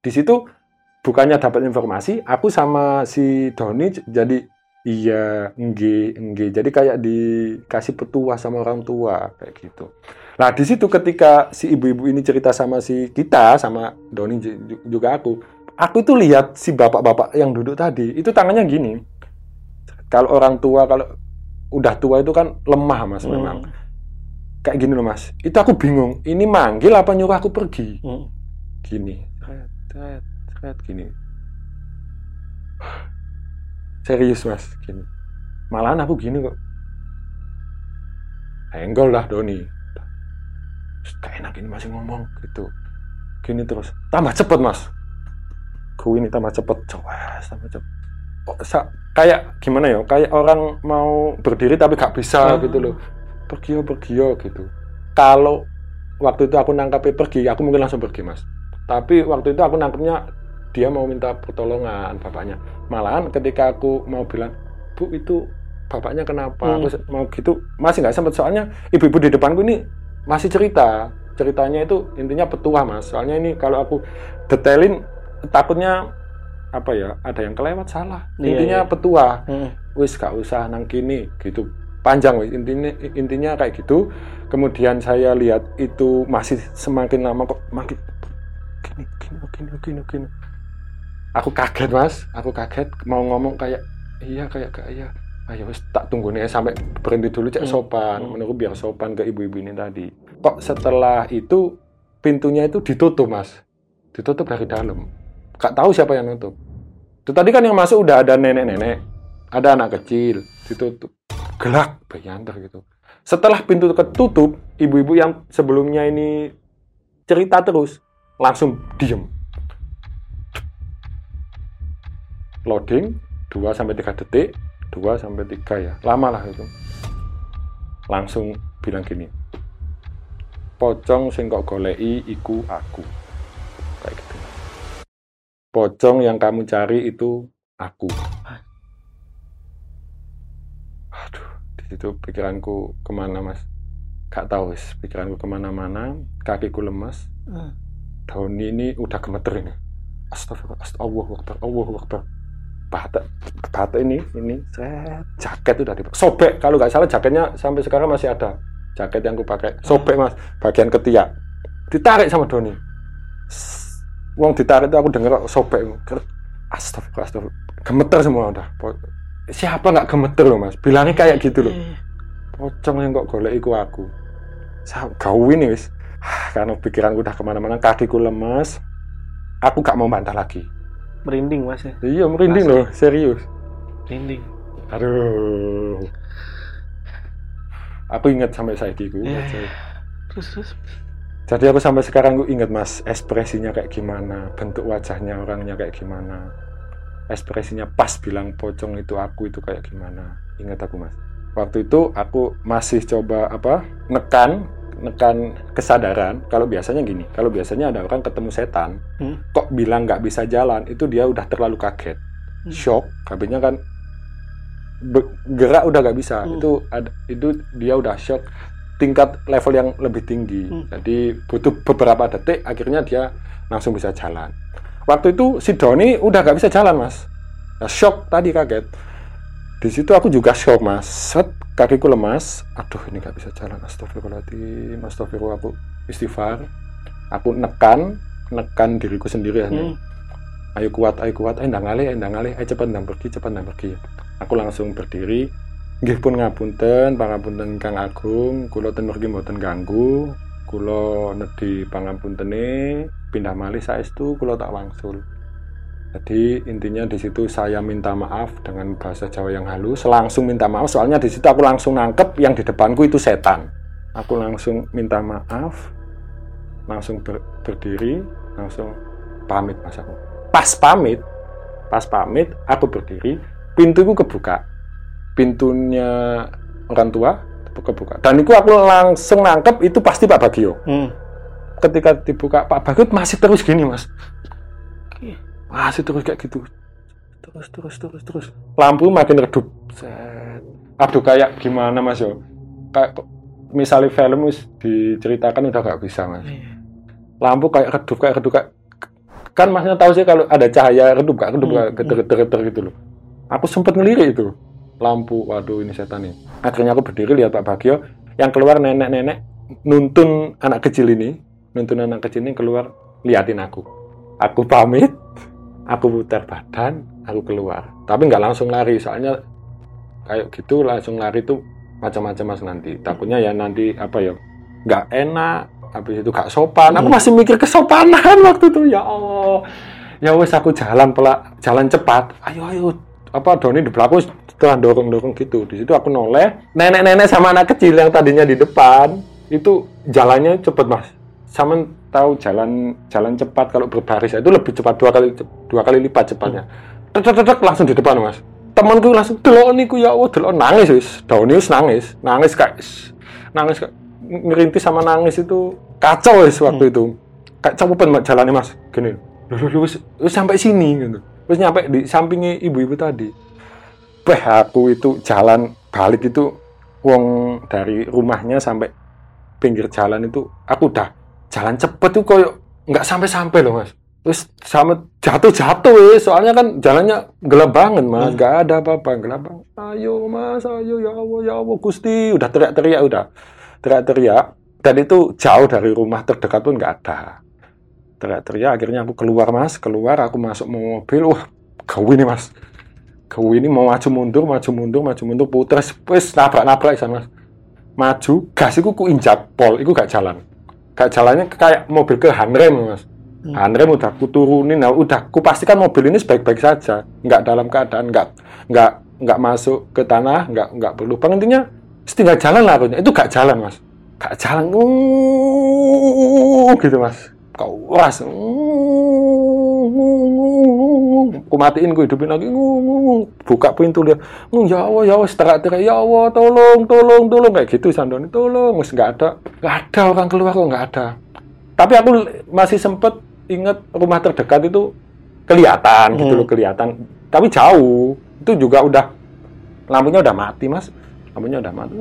Di situ bukannya dapat informasi, aku sama si Doni jadi iya, engge, engge. Jadi kayak dikasih petua sama orang tua kayak gitu. Nah, di situ ketika si ibu-ibu ini cerita sama si kita, sama Doni ju- ju- juga aku, aku tuh lihat si bapak-bapak yang duduk tadi, itu tangannya gini. Kalau orang tua, kalau udah tua itu kan lemah mas memang. Hmm. Kayak gini loh mas. Itu aku bingung. Ini manggil apa nyuruh aku pergi? Hmm. Gini. Seret, seret, seret, gini. Serius mas, gini. Malahan aku gini kok. Enggol lah Doni. Gak enak ini masih ngomong gitu. Gini terus. Tambah cepet mas. Ku ini tambah cepet. Coba tambah cepet. Sa- kayak gimana ya? Kayak orang mau berdiri tapi gak bisa Ah. gitu loh. Pergi yo, pergi yo gitu. Kalau waktu itu aku nangkapnya pergi, aku mungkin langsung pergi mas. Tapi waktu itu aku nangkepnya dia mau minta pertolongan bapaknya. Malahan ketika aku mau bilang, bu itu bapaknya kenapa? Hmm. Aku mau gitu masih nggak sempet soalnya ibu-ibu di depanku ini masih cerita. Ceritanya itu intinya petua mas. Soalnya ini kalau aku detailin takutnya apa ya ada yang kelewat salah. Iya, Intinya iya. petua. Hmm. wis gak usah nang kini gitu. Panjang wis. Intinya intinya kayak gitu. Kemudian saya lihat itu masih semakin lama kok makin gini gini gini gini gini aku kaget mas. Aku kaget mau ngomong kayak iya kayak kayak iya. Ayo wis tak tunggu nih sampai berhenti dulu cek Hmm. sopan. Hmm. menurut biar sopan ke ibu-ibu ini tadi. Kok setelah itu pintunya itu ditutup mas. Ditutup dari dalam gak tahu siapa yang nutup. Itu tadi kan yang masuk udah ada nenek-nenek ada anak kecil ditutup. Gelap bayantar gitu. Setelah pintu ketutup ibu-ibu yang sebelumnya ini cerita terus langsung diem. Loading 2 sampai 3 detik 2 sampai 3 ya. Lama lah itu. Langsung bilang gini pocong sing kok golei iku aku pocong yang kamu cari itu aku. Aduh di situ pikiranku ke mana mas? Gak tahu wis pikiranku ke mana-mana kakiku lemas Hmm. daun ini udah gemeter ini. Astagfirullah astagfirullah Allahu akbar. Batak batak ini ini set, jaket udah di sobek kalau nggak salah jaketnya sampai sekarang masih ada. Jaket yang aku pakai sobek mas. Bagian ketiak. Ditarik sama Doni Wong ditarik itu aku denger kok sobek. Astagfirullah astagfirullah. Gemeter semua udah. Siapa nggak gemeter loh mas? Bilangnya kayak gitu loh. Eh, pocong yang kok golek iku aku. Gawin nih wis. Ah, karena pikiranku udah ke mana-mana kakiku lemas aku gak mau bantah lagi. Merinding mas ya? Iya merinding Asli. loh serius. Merinding. Aduh. Aku ingat sampai saya ku Eh. terus terus jadi aku sampai sekarang aku ingat mas ekspresinya kayak gimana bentuk wajahnya orangnya kayak gimana. Ekspresinya pas bilang pocong itu aku itu kayak gimana. Ingat aku mas. Waktu itu aku masih coba apa nekan nekan kesadaran. Kalau biasanya gini kalau biasanya ada orang ketemu setan Hmm. kok bilang nggak bisa jalan itu dia udah terlalu kaget. Hmm. shock habisnya kan gerak udah nggak bisa. Hmm. itu ada itu dia udah shock tingkat level yang lebih tinggi. Hmm. jadi butuh beberapa detik akhirnya dia langsung bisa jalan. Waktu itu si Doni udah nggak bisa jalan mas. Nah, shock tadi kaget. Di situ aku juga shock mas. Set kakiku lemas. Aduh ini nggak bisa jalan. Astagfirullahaladzim astagfirullah aku istighfar. Aku nekan nekan diriku sendiri hanya Hmm. ayo kuat ayo kuat ayo ndang ngalih ndang ngalih. Ayo cepat ndang pergi cepat ndang pergi. Aku langsung berdiri nggih pun ngapunten pangapunten Kang Agung kula ten mergi mboten ganggu kula nedhi pangapuntene pindah malih saestu kula tak wangsul Jadi intinya di situ saya minta maaf dengan bahasa Jawa yang halus, langsung minta maaf soalnya di situ aku langsung nangkep yang di depanku itu setan. Aku langsung minta maaf, langsung ber, berdiri, langsung pamit mas aku. Pas pamit, pas pamit aku berdiri, pintuku kebuka, pintunya orang tua kebuka. Dan itu aku langsung nangkep itu pasti Pak Bagio. Hmm. Ketika dibuka Pak Bagio masih terus gini mas, masih terus kayak gitu. Terus terus terus terus. Lampu makin redup. Set. aduh kayak gimana mas yo? Kayak misalnya film diceritakan udah gak bisa mas. Lampu kayak redup kayak redup kayak kan masnya tahu sih kalau ada cahaya redup gak redup Hmm, kayak geter geter geter gitu loh. Aku sempet ngelirik itu lampu. Waduh ini setan nih akhirnya aku berdiri lihat Pak Bagio. Yang keluar nenek-nenek nuntun anak kecil ini. Nuntun anak kecil ini keluar liatin aku. Aku pamit. Aku putar badan aku keluar. Tapi nggak langsung lari soalnya kayak gitu langsung lari tuh macam-macam mas nanti. Takutnya ya nanti apa ya nggak enak habis itu gak sopan. Aku Hmm. masih mikir kesopanan waktu itu. Ya Allah. Ya wes aku jalan pelak jalan cepat. Ayo ayo. Apa Doni di belakang setelah dorong dorong gitu. Di situ aku noleh. Nenek-nenek sama anak kecil yang tadinya di depan itu jalannya cepet mas. Sama tahu jalan jalan cepat kalau berbaris. Itu lebih cepat dua kali dua kali lipat cepatnya. Tek tek tek, tek, langsung di depan mas. Temanku langsung delok niku ya Allah. Delok nangis wis. Wis nangis. Nangis kayak nangis kayak ngerintis sama nangis itu kacau wis waktu itu. Kayak capupan mak jalannya mas. Gini. Lu sampai sini gitu. Wis nyampe di sampingnya ibu-ibu tadi Beh, aku itu jalan balik itu wong dari rumahnya sampai pinggir jalan itu aku udah jalan cepet tuh koyo nggak sampai-sampai loh mas. Terus sama jatuh-jatuh ya soalnya kan jalannya gelap banget mas. Hmm. nggak ada apa-apa gelap banget. Ayo mas ayo ya Allah ya Allah Gusti. Udah teriak-teriak udah teriak-teriak. Dan itu jauh dari rumah terdekat pun nggak ada. Teriak-teriak akhirnya aku keluar mas. Keluar aku masuk mau mobil. Wah gawe nih mas gawe ini mau maju mundur maju mundur maju mundur puter wes nabrak-nabrak sana. Maju gas itu ku injak pol itu gak jalan. Gak jalannya kayak mobil ke handrem mas. Hmm. handrem udah ku turunin nah udah ku pastikan mobil ini baik-baik saja. Nggak dalam keadaan nggak nggak nggak masuk ke tanah nggak nggak berlubang intinya tinggal jalan lah itu gak jalan mas. Gak jalan. Uh, gitu mas kau was ku matiin ku hidupin lagi. Buka pintu dia "Oh, ya Allah ya Allah seterak terak ya Allah tolong tolong tolong. Kayak gitu Sandoni. Tolong wis nggak ada. Nggak ada orang keluar kok nggak ada. Tapi aku masih sempet inget rumah terdekat itu kelihatan gitu Hmm. loh kelihatan. Tapi jauh. Itu juga udah lampunya udah mati mas lampunya udah mati.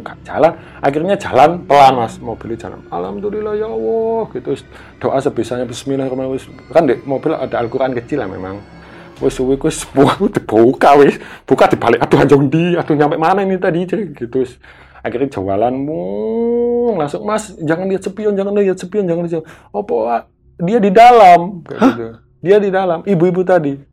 Nggak jalan. Akhirnya jalan pelan mas. Mobilnya jalan. Alhamdulillah ya Allah. Gitu doa sebisanya Bismillahirrahmanirrahim. Kan di mobil ada Al-Quran kecil lah memang. Wis suwi wis buka dibuka wis. Buka dibalik. Aduh anjong di aduh nyampe mana ini tadi gitu wis. akhirnya jawalan mung. Langsung mas jangan lihat sepion jangan lihat sepion jangan lihat apa Wak? dia di dalam. Gitu. dia di dalam. Ibu-ibu tadi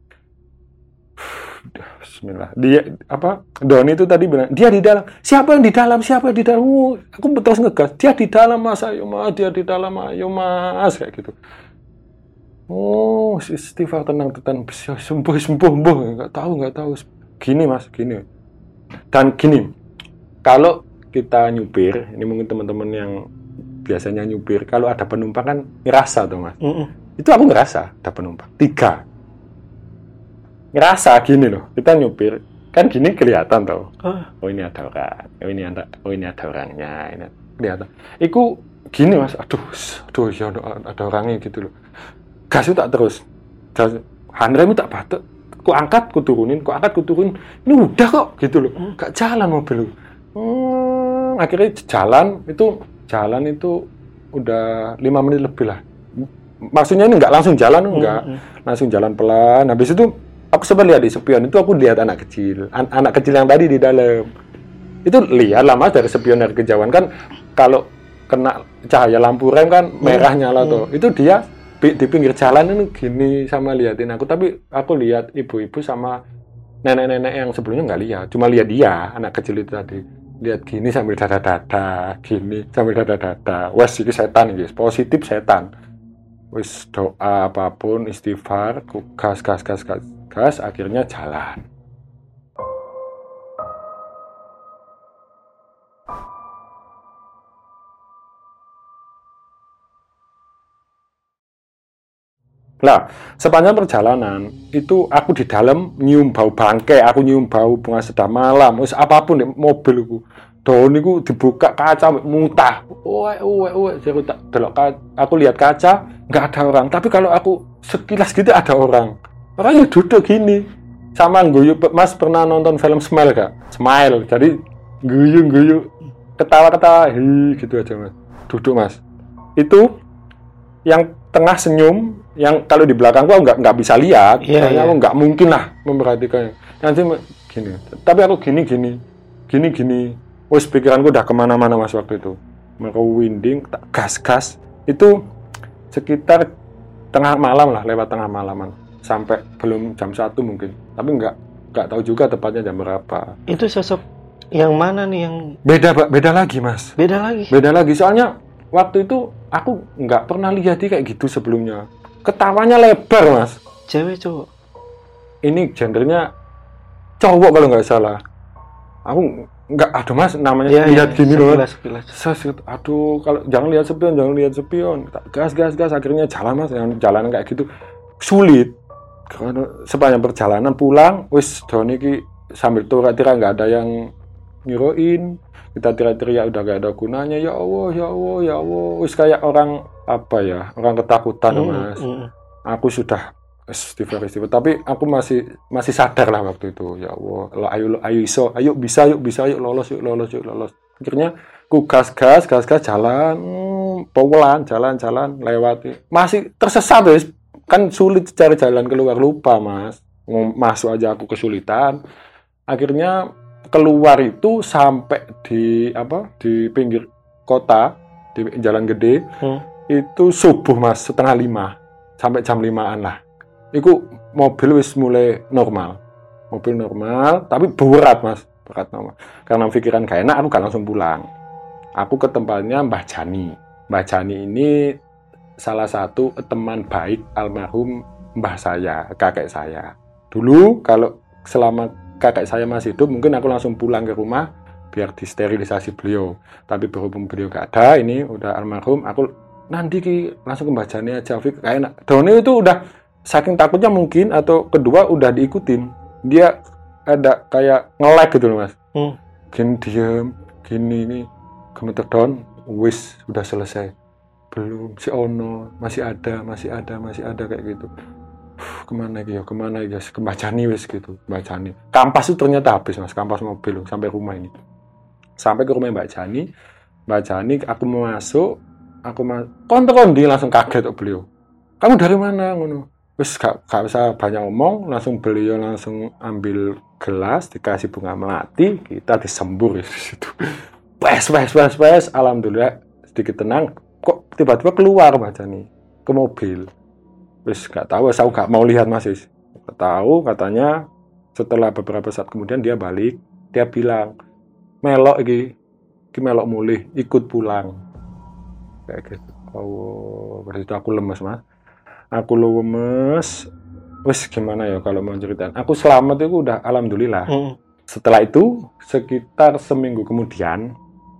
Bismillah. Dia apa? Doni itu tadi bilang dia di dalam. Siapa yang di dalam? Siapa yang di dalam? Uh, aku terus ngegas. Dia di dalam mas, ayo mas. Dia di dalam, ayo mas. Kayak gitu. Oh, si istighfar tenang tenang. Bisa sembuh sembuh sembuh. Nggak tahu nggak tahu. Gini mas, gini. Dan gini, kalau kita nyupir, ini mungkin teman-teman yang biasanya nyupir, kalau ada penumpang kan ngerasa tuh mas. Mm-mm. Itu aku ngerasa ada penumpang. Tiga. Ngerasa gini loh, kita nyupir. Kan gini kelihatan tau. Ah. Oh ini ada orang. Oh ini ada, oh ini ada orangnya. Ini kelihatan. Iku gini mas, aduh, aduh ya ada, orangnya gitu loh. Gas tak terus. Gas, handrem tak batuk. Ku angkat, ku turunin, ku angkat, ku turunin. Ini udah kok gitu loh. Gak jalan mobil. Hmm, akhirnya jalan itu jalan itu udah lima menit lebih lah. Maksudnya ini nggak langsung jalan, enggak Mm-mm. langsung jalan pelan. Habis itu aku sempat lihat di spion itu aku lihat anak kecil, An- anak kecil yang tadi di dalam. Itu lihat lah mas dari spion dari kejauhan kan kalau kena cahaya lampu rem kan merah nyala tuh. Itu dia di pinggir jalan ini gini sama liatin aku. Tapi aku lihat ibu-ibu sama nenek-nenek yang sebelumnya nggak lihat, cuma lihat dia anak kecil itu tadi lihat gini sambil dada-dada, gini sambil dada-dada. Wes iki setan iki, positif setan. wis doa apa pun istighfar gas gas gas gas gas akhirnya jalan Lah, sepanjang perjalanan itu aku di dalam nyium bau bangke, aku nyium bau bunga sedap malam, wis apa pun di mobil iku. Daun niku dibuka kaca muntah. Oe oe oe, saya tak delok aku lihat kaca nggak ada orang, tapi kalau aku sekilas gitu ada orang. Orangnya duduk gini. Sama guyu Mas pernah nonton film Smile gak? Smile. Jadi guyu-guyu ketawa-ketawa hi gitu aja Mas. Duduk Mas. Itu yang tengah senyum yang kalau di belakang gua nggak nggak bisa lihat Iya, karena iya. aku nggak mungkin lah memperhatikan nanti gini tapi aku gini gini gini gini wes pikiranku udah ke mana-mana mas waktu itu merwinding tak gas gas itu sekitar tengah malam lah lewat tengah malaman sampai belum jam satu mungkin. Tapi nggak nggak tahu juga tepatnya jam berapa. Itu sosok yang mana nih yang beda Pak. beda lagi mas. Beda lagi? beda lagi. Soalnya waktu itu aku nggak pernah lihat dia kayak gitu sebelumnya. Ketawanya lebar mas. Cewek cowok. ini gendernya cowok kalau nggak salah. Aku nggak aduh mas namanya Iya, lihat iya, gini loh. Ses, aduh kalau jangan lihat spion jangan lihat spion Tak, gas gas gas. Akhirnya jalan mas yang jalanan kayak gitu. Sulit karena sepanjang perjalanan pulang wis Doni ki sambil tira-tira nggak ada yang nyuruhin kita tira-tira udah gak ada gunanya. Ya Allah ya Allah ya Allah. Wis kayak orang apa ya orang ketakutan Hmm, mas. hmm. aku sudah istighfar istighfar tapi aku masih masih sadar lah waktu itu. Ya Allah lo ayo lo ayo iso. Ayo bisa yuk bisa yuk lolos yuk lolos yuk lolos. Akhirnya ku gas gas gas gas jalan hmm, pelan jalan jalan lewati. Masih tersesat wis kan sulit cari jalan keluar lupa mas. Masuk aja aku kesulitan. Akhirnya keluar itu sampai di apa di pinggir kota di jalan gede Hmm. itu subuh mas setengah lima. Sampai jam limaan lah. Itu mobil wis mulai normal. Mobil normal tapi berat mas. Berat normal. Karena pikiran gak enak aku gak langsung pulang. Aku ke tempatnya Mbah Jani. Mbah Jani ini salah satu teman baik almarhum mbah saya kakek saya. Dulu kalau selama kakek saya masih hidup mungkin aku langsung pulang ke rumah biar disterilisasi beliau. Tapi berhubung beliau gak ada ini udah almarhum aku nanti ki langsung ke Mbah Jani aja Fik. Gak enak. Doni itu udah saking takutnya mungkin atau kedua udah diikutin. Dia ada kayak nge-lag gitu loh mas. Hmm. gini diem gini ini gemeter down wis udah selesai belum si ono masih ada masih ada masih ada kayak gitu. Uf, ke mana ya ke mana ya? Ke Mbah Jani wis gitu Mbah Jani kampas itu ternyata habis mas kampas mobil sampai rumah ini. Sampai ke rumah Mbak Jani. Mbak Jani aku mau masuk aku mau kontak di langsung kaget kok beliau. Kamu dari mana? ngono. Wis gak, gak usah banyak ngomong langsung beliau langsung ambil gelas dikasih bunga melati kita disembur di situ. Pes pes pes pes alhamdulillah sedikit tenang kok tiba-tiba keluar Mbak Jani ke mobil. Wis gak tahu saya gak mau lihat mas Is. Gak tahu katanya setelah beberapa saat kemudian dia balik dia bilang melok iki iki melok mulih ikut pulang. Kayak gitu. Oh berarti itu aku lemes mas. Aku lemes. Wes gimana ya kalau mau ceritain? Aku selamat itu udah alhamdulillah. Hmm. setelah itu sekitar seminggu kemudian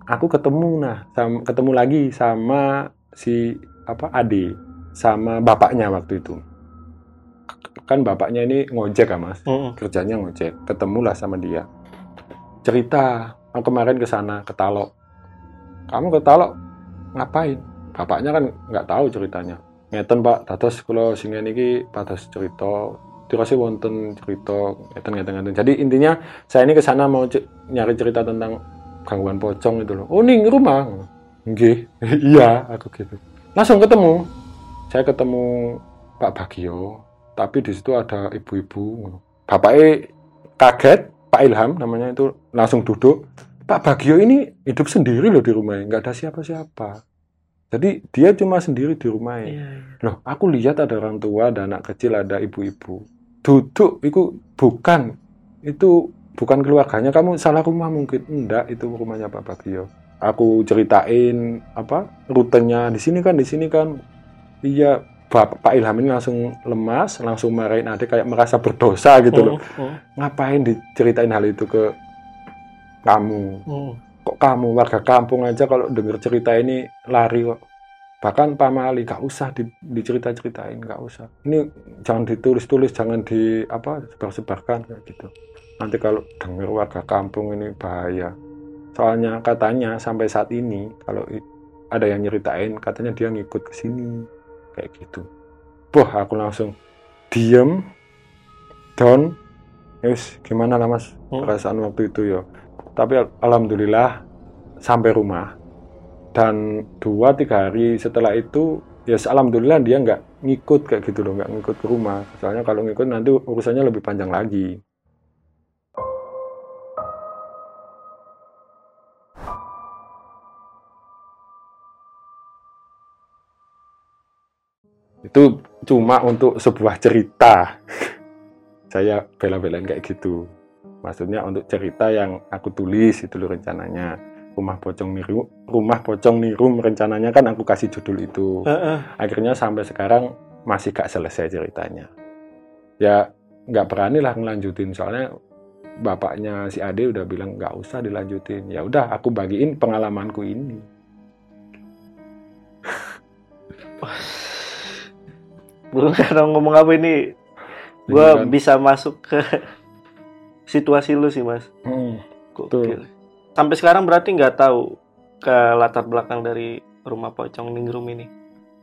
aku ketemu nah sama, ketemu lagi sama si apa Ade sama bapaknya waktu itu. Kan bapaknya ini ngojek kan mas? Hmm. kerjanya ngojek. Ketemulah sama dia. Cerita aku kemarin ke sana ke Talok. Kamu ke Talok? Ngapain? Bapaknya kan nggak tahu ceritanya. Ngeten pak dados kula singen iki pados cerita. Dirasa wonten cerita. Ngeten ngeten ngeten. Jadi intinya saya ini ke sana mau nyari cerita tentang gangguan pocong itu loh. Oh ning rumah. Nggih. Iya aku gitu. Langsung ketemu. Saya ketemu Pak Bagio tapi di situ ada ibu-ibu. Bapaknya kaget Pak Ilham namanya itu langsung duduk. Pak Bagio ini hidup sendiri loh di rumahnya nggak ada siapa-siapa. Jadi dia cuma sendiri di rumahnya Iya, iya. loh aku lihat ada orang tua ada anak kecil ada ibu-ibu. Duduk itu bukan. Itu bukan keluarganya kamu salah rumah mungkin enggak itu rumahnya Pak Bagio aku ceritain apa rutenya di sini kan di sini kan iya Bapak Pak Ilham ini langsung lemas, langsung marahin adik kayak merasa berdosa gitu loh. Hmm, hmm, Ngapain diceritain hal itu ke kamu? hmm. Kok kamu warga kampung aja kalau denger cerita ini lari kok. Bahkan Pak Mali gak usah di, dicerita-ceritain, gak usah. Ini jangan ditulis-tulis, jangan di apa sebar-sebarkan kayak gitu. Nanti kalau denger warga kampung ini bahaya. Soalnya katanya sampai saat ini kalau ada yang nyeritain katanya dia ngikut ke sini kayak gitu. Wah, aku langsung diem, down. Yus, gimana lah mas Hmm. perasaan waktu itu ya. Tapi al- alhamdulillah sampai rumah dan dua tiga hari setelah itu ya alhamdulillah dia nggak ngikut kayak gitu loh nggak ngikut ke rumah soalnya kalau ngikut nanti urusannya lebih panjang lagi itu cuma untuk sebuah cerita. Saya bela-belain kayak gitu. Maksudnya untuk cerita yang aku tulis itu loh rencananya. Rumah pocong niru rumah pocong nirum rencananya kan aku kasih judul itu. Akhirnya sampai sekarang masih gak selesai ceritanya. Ya nggak berani lah ngelanjutin. Soalnya bapaknya si Ade udah bilang nggak usah dilanjutin. Ya udah aku bagiin pengalamanku ini Belum ada ngomong apa ini. Gue bisa masuk ke situasi lu sih mas. Hmm, Gokil. Sampai sekarang berarti nggak tahu ke latar belakang dari rumah pocong Ningrum ini.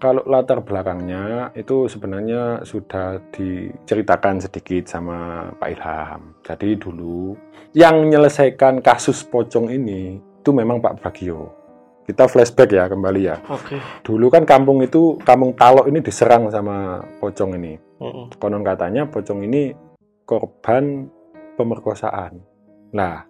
Kalau latar belakangnya itu sebenarnya sudah diceritakan sedikit sama Pak Ilham. Jadi dulu yang menyelesaikan kasus pocong ini itu memang Pak Bagio. Kita flashback ya kembali ya. Oke. Dulu kan kampung itu, kampung Talok ini diserang sama pocong ini. Mm-mm. Konon katanya pocong ini korban pemerkosaan. Nah,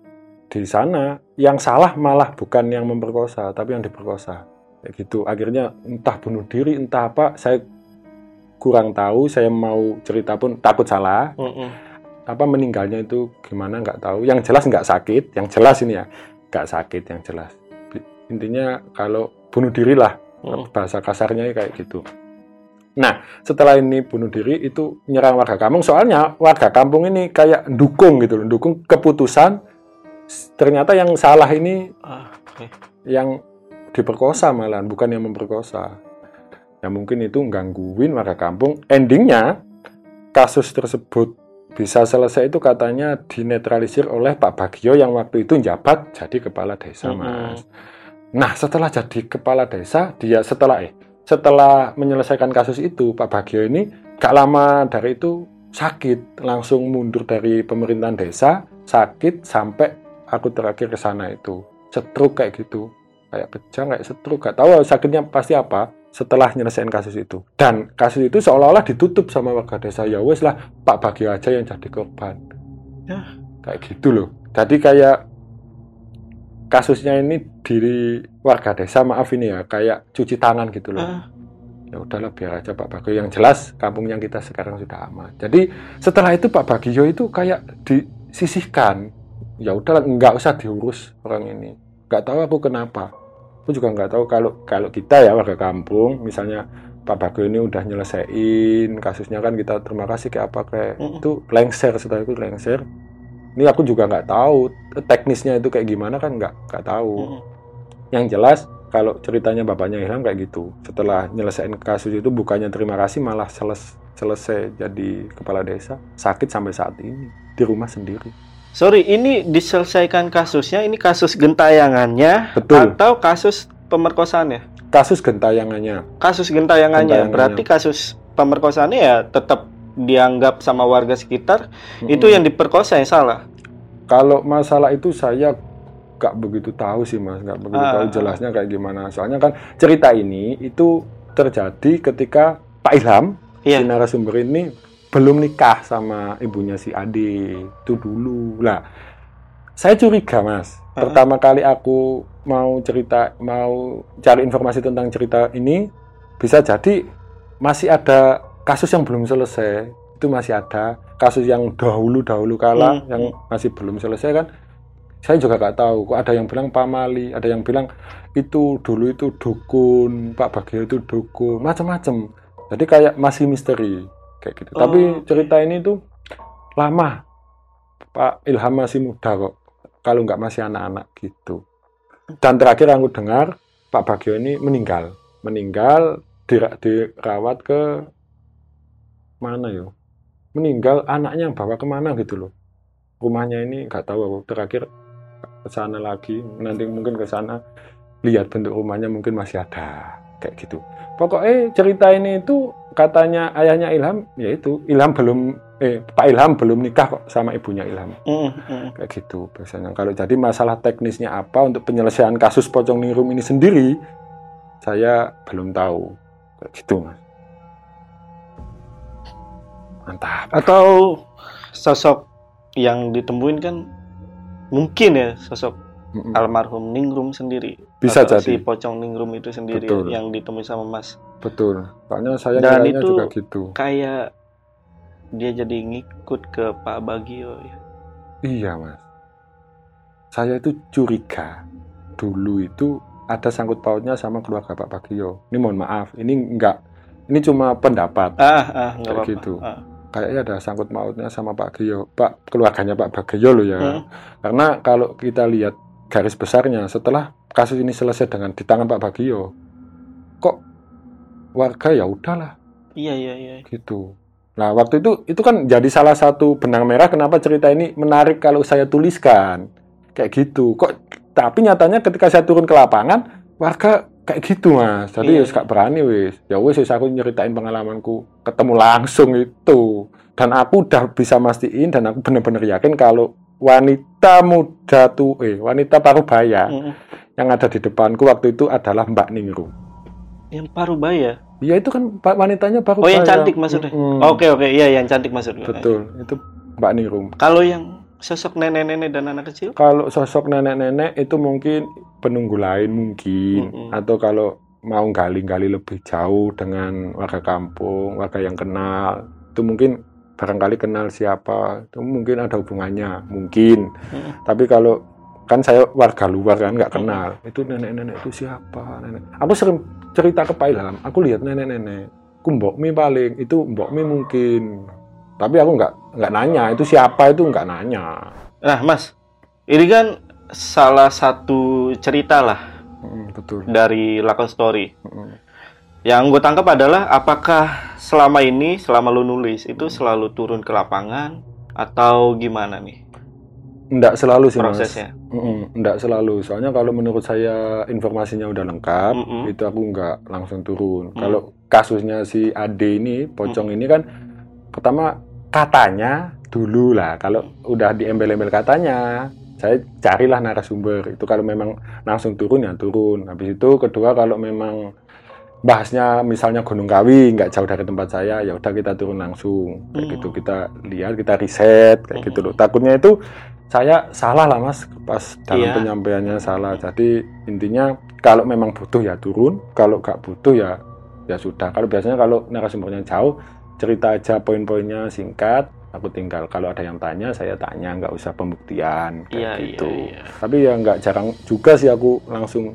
di sana yang salah malah bukan yang memperkosa, tapi yang diperkosa. Kayak gitu. Akhirnya entah bunuh diri, entah apa, saya kurang tahu. Saya mau cerita pun takut salah. Mm-mm. Apa meninggalnya itu gimana nggak tahu. Yang jelas nggak sakit, yang jelas ini ya nggak sakit, yang jelas. Intinya kalau bunuh diri lah Mm-mm. bahasa kasarnya kayak gitu. Nah, setelah ini bunuh diri itu nyerang warga kampung. Soalnya warga kampung ini kayak dukung gitu loh, dukung keputusan. Ternyata yang salah ini Ah, yang diperkosa malahan, bukan yang memperkosa. Ya mungkin itu gangguin warga kampung. Endingnya kasus tersebut bisa selesai itu katanya dinetralisir oleh Pak Bagio yang waktu itu jabat jadi kepala desa, Mm-mm. Mas. Nah, setelah jadi kepala desa, dia setelah eh setelah menyelesaikan kasus itu, Pak Bagio ini gak lama dari itu sakit, langsung mundur dari pemerintahan desa, sakit sampai aku terakhir ke sana itu. Stroke kayak gitu. Kayak kejang, kayak stroke, gak tahu sakitnya pasti apa setelah nyelesain kasus itu. Dan kasus itu seolah-olah ditutup sama warga desa. Ya wes lah, Pak Bagio aja yang jadi korban. Ya. Kayak gitu loh. Jadi kayak kasusnya ini diri warga desa maaf ini ya kayak cuci tangan gitu loh. Ah, ya udahlah biar aja Pak Bagio. Yang jelas kampung yang kita sekarang sudah aman. Jadi setelah itu Pak Bagio itu kayak disisihkan. Ya udahlah nggak usah diurus orang ini. Nggak tahu aku kenapa. Aku juga nggak tahu kalau kalau kita ya warga kampung misalnya Pak Bagio ini udah nyelesain kasusnya kan kita terima kasih kayak apa kayak. Mm-mm. itu lengser setelah itu lengser ini aku juga nggak tahu teknisnya itu kayak gimana kan nggak nggak tahu mm-mm. yang jelas kalau ceritanya bapaknya Ilham kayak gitu setelah nyelesain kasus itu bukannya terima kasih malah seles- selesai jadi kepala desa sakit sampai saat ini di rumah sendiri Sorry, ini diselesaikan kasusnya, ini kasus gentayangannya betul atau kasus pemerkosaannya? kasus gentayangannya Kasus gentayangannya, Gentayangannya. berarti kasus pemerkosaannya ya tetap dianggap sama warga sekitar itu Mm-mm. yang diperkosa yang salah. kalau masalah itu saya nggak begitu tahu sih mas nggak begitu Ah, tahu ah. jelasnya kayak gimana soalnya kan cerita ini itu terjadi ketika Pak Ilham Iya. si narasumber ini belum nikah sama ibunya si Ade itu dulu lah saya curiga mas Ah. pertama kali aku mau cerita mau cari informasi tentang cerita ini bisa jadi masih ada kasus yang belum selesai itu masih ada kasus yang dahulu dahulu kala Hmm. yang masih belum selesai kan saya juga nggak tahu kok ada yang bilang pamali ada yang bilang itu dulu itu dukun Pak Bagio itu dukun macam-macam Jadi kayak masih misteri kayak gitu. Tapi Oh, cerita ini tuh lama. Pak Ilham masih muda kok. Kalau nggak masih anak-anak gitu. Dan terakhir aku dengar Pak Bagio ini meninggal. Meninggal dira- dirawat ke mana yo? Meninggal anaknya yang bawa ke mana gitu loh. Rumahnya ini nggak tahu aku. Terakhir ke sana lagi. Nanti mungkin ke sana lihat bentuk rumahnya mungkin masih ada kayak gitu. Pokoknya cerita ini itu katanya ayahnya Ilham, yaitu Ilham belum eh Pak Ilham belum nikah kok sama ibunya Ilham Mm, mm. kayak gitu biasanya. Kalau jadi masalah teknisnya apa untuk penyelesaian kasus pocong ningrum ini sendiri, saya belum tahu kayak gitu mas. Mantap. Atau sosok yang ditemuin kan mungkin ya sosok Mm-mm. almarhum Ningrum sendiri. Bisa Atau jadi. Si pocong Ningrum itu sendiri Betul. yang ditemui sama Mas. Betul. Soalnya saya Dan itu- juga gitu. Kayak dia jadi ngikut ke Pak Bagio ya. Iya mas. Saya itu curiga dulu itu ada sangkut pautnya sama keluarga Pak Bagio. Ini mohon maaf, ini enggak, ini cuma pendapat. Ah, ah, Kayak gitu. Ah. Kayaknya ada sangkut pautnya sama Pak Bagio, Pak keluarganya Pak Bagio loh ya. Hmm. Karena kalau kita lihat garis besarnya, setelah kasus ini selesai dengan di tangan Pak Bagio, kok warga ya udahlah Iya, iya, iya. gitu. Nah waktu itu itu kan jadi salah satu benang merah kenapa cerita ini menarik kalau saya tuliskan kayak gitu. Kok tapi nyatanya ketika saya turun ke lapangan warga kayak gitu mas. Jadi Iya. ya gak berani wis. Ya wis aku nyeritain pengalamanku ketemu langsung itu dan aku udah bisa mastiin dan aku benar-benar yakin kalau wanita muda tuh eh wanita parubaya Mm. yang ada di depanku waktu itu adalah Mbak Ningrum. Yang Parubaya. Ya itu kan wanitanya Oh, parubaya. yang cantik maksudnya. Oke, oke. Iya, yang cantik maksudnya. Betul, itu Mbak Ningrum. Kalau yang sosok nenek-nenek dan anak kecil? Kalau sosok nenek-nenek itu mungkin penunggu lain mungkin, Mm-mm. atau kalau mau gali-gali lebih jauh dengan warga kampung, warga yang kenal, itu mungkin barangkali kenal siapa, itu mungkin ada hubungannya, mungkin. Mm. Tapi kalau kan saya warga luar kan nggak kenal, itu nenek-nenek itu siapa? Nenek. Aku sering cerita ke Pak Ilham, aku lihat nenek-nenek, aku Mbok Mi paling, itu Mbok Mi mungkin. Tapi aku nggak nggak nanya, itu siapa itu nggak nanya. Nah, Mas, ini kan salah satu cerita lah Mm, betul. dari Lakon Story. Mm. Yang gue tangkap adalah apakah selama ini, selama lu nulis, itu selalu turun ke lapangan atau gimana nih Nggak selalu sih mas. prosesnya? Mm-mm, nggak selalu. Soalnya kalau menurut saya informasinya udah lengkap, Mm-mm. itu aku nggak langsung turun. Mm. Kalau kasusnya si Ade ini, pocong ini kan pertama katanya dulu lah. Kalau udah diembel-embel katanya, saya carilah narasumber. Itu kalau memang langsung turun ya turun. Habis itu kedua kalau memang bahasnya misalnya Gunung Kawi nggak jauh dari tempat saya ya udah kita turun langsung kayak Hmm. gitu kita lihat kita riset kayak gitu loh takutnya itu saya salah lah mas pas dalam Iya. penyampaiannya salah jadi intinya kalau memang butuh ya turun kalau nggak butuh ya ya sudah kalau biasanya kalau narasumbernya jauh cerita aja poin-poinnya singkat. Aku tinggal kalau ada yang tanya saya tanya nggak usah pembuktian kayak Iya, gitu. iya, iya. tapi ya nggak jarang juga sih aku langsung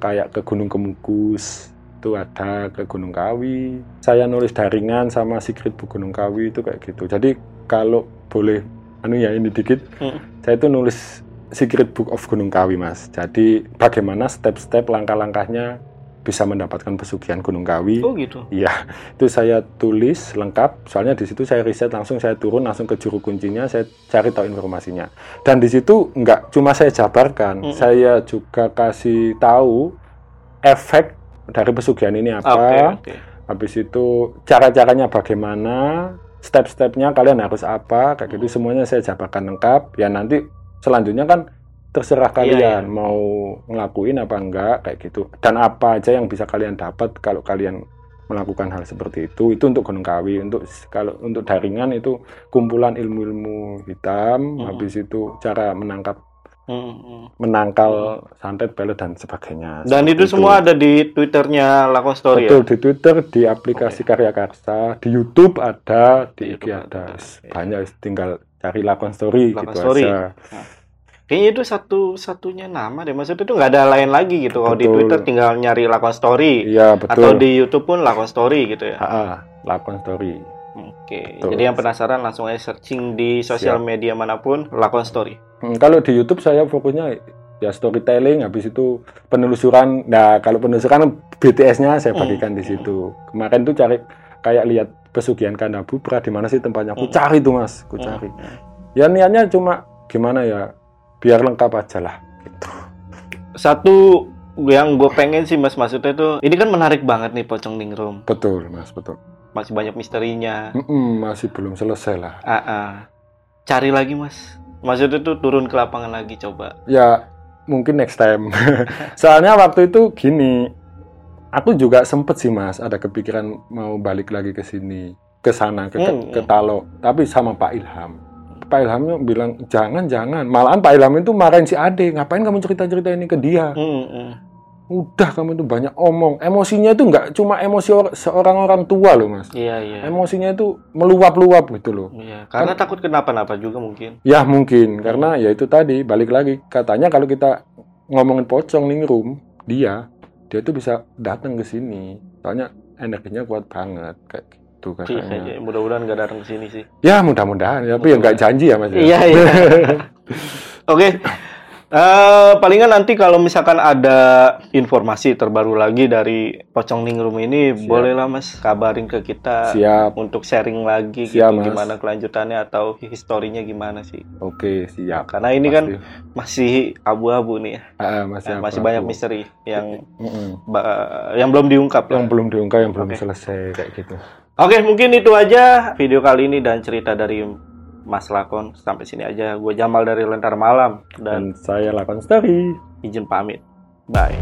kayak ke Gunung Kemukus itu ada ke Gunung Kawi. Saya nulis daringan sama Secret Book Gunung Kawi itu kayak gitu. Jadi kalau boleh anu ya ini dikit. Hmm. saya itu nulis Secret Book of Gunung Kawi mas. Jadi bagaimana step-step langkah-langkahnya bisa mendapatkan pesugihan Gunung Kawi Oh gitu. Iya, itu saya tulis lengkap. Soalnya di situ saya riset langsung, saya turun langsung ke juru kuncinya, saya cari tahu informasinya. Dan di situ nggak cuma saya jabarkan, Mm-mm. saya juga kasih tahu efek dari pesugihan ini apa. Oke, oke. Habis itu cara-caranya bagaimana, step-stepnya kalian harus apa, kayak gitu semuanya saya jabarkan lengkap. Ya nanti selanjutnya kan terserah Iya, kalian iya. mau ngelakuin apa enggak kayak gitu. Dan apa aja yang bisa kalian dapat kalau kalian melakukan hal seperti itu. Itu untuk Gunung Kawi. Untuk kalau untuk daringan itu kumpulan ilmu-ilmu hitam. Hmm. Habis itu cara menangkap Hmm, hmm. menangkal santet, pelet dan sebagainya. Dan Seperti itu semua ada di twitternya Lakon Story Betul ya? di Twitter, di aplikasi Karya Karsa, di YouTube ada, di Di IG YouTube ada, ada, iya. banyak tinggal cari lakon story Lakon gitu Story. aja. Nah. Kayaknya itu satu-satunya nama deh. Maksudnya itu nggak ada lain lagi gitu. Kalau di. Twitter tinggal nyari lakon story. Iya betul. Atau di YouTube pun lakon story gitu ya. Ah, lakon story. Oke. Betul. Jadi yang penasaran langsung aja searching di sosial Siap. media mana pun lakon story. Hmm, kalau di YouTube saya fokusnya ya storytelling, habis itu penelusuran. Nah kalau penelusuran BTS-nya saya Hmm. bagikan di situ. Kemarin tuh cari kayak lihat pesugihan Kanabubra di mana sih tempatnya. Aku Hmm. cari tuh mas, aku cari. Ya niatnya cuma gimana ya, biar lengkap aja lah. Gitu. Satu yang gue pengen sih mas maksudnya itu ini kan menarik banget nih pocong ningrum Betul mas, betul. masih banyak misterinya Mm-mm, masih belum selesai lah. ah ah. cari lagi mas maksudnya tuh turun ke lapangan lagi coba Ya mungkin next time. Soalnya waktu itu gini, aku juga sempet sih mas, ada kepikiran mau balik lagi ke sini, ke sana, ke, ke, Hmm. ke Talo, tapi sama Pak Ilham. Pak Ilhamnya bilang jangan jangan, malahan Pak Ilham itu marahin si Ade, ngapain kamu cerita cerita ini ke dia? Hmm, hmm. Udah kamu itu banyak omong, emosinya itu nggak cuma emosi or- seorang orang tua loh mas, iya iya. Emosinya itu meluap-luap gitu loh. iya karena takut kenapa-napa juga mungkin. Ya mungkin. Karena ya itu tadi balik lagi. Katanya kalau kita ngomongin pocong ningrum dia dia tuh bisa datang ke sini. Soalnya energinya kuat banget kayak gitu Iya, katanya. iya. mudah-mudahan nggak datang ke sini sih Ya mudah-mudahan tapi ya nggak janji ya mas. ya. Iya, iya. Oke. Eh, palingan nanti kalau misalkan ada informasi terbaru lagi dari Pocong Ningrum ini, Siap. bolehlah Mas kabarin ke kita Siap. untuk sharing lagi Siap, gitu Mas. gimana kelanjutannya atau historinya gimana sih. Oke siap. Karena ini kan Pasti. masih abu-abu nih ya. Ah, masih, Nah, masih apa-apa. banyak misteri yang Mm-mm. ba- yang belum diungkap. yang lah. belum diungkap yang belum Oke. selesai kayak gitu. Oke, mungkin itu aja video kali ini dan cerita dari Mas Lakon. Sampai sini aja. Gue Jamal dari Lentar Malam dan Dan saya lakukan story. izin pamit. Bye.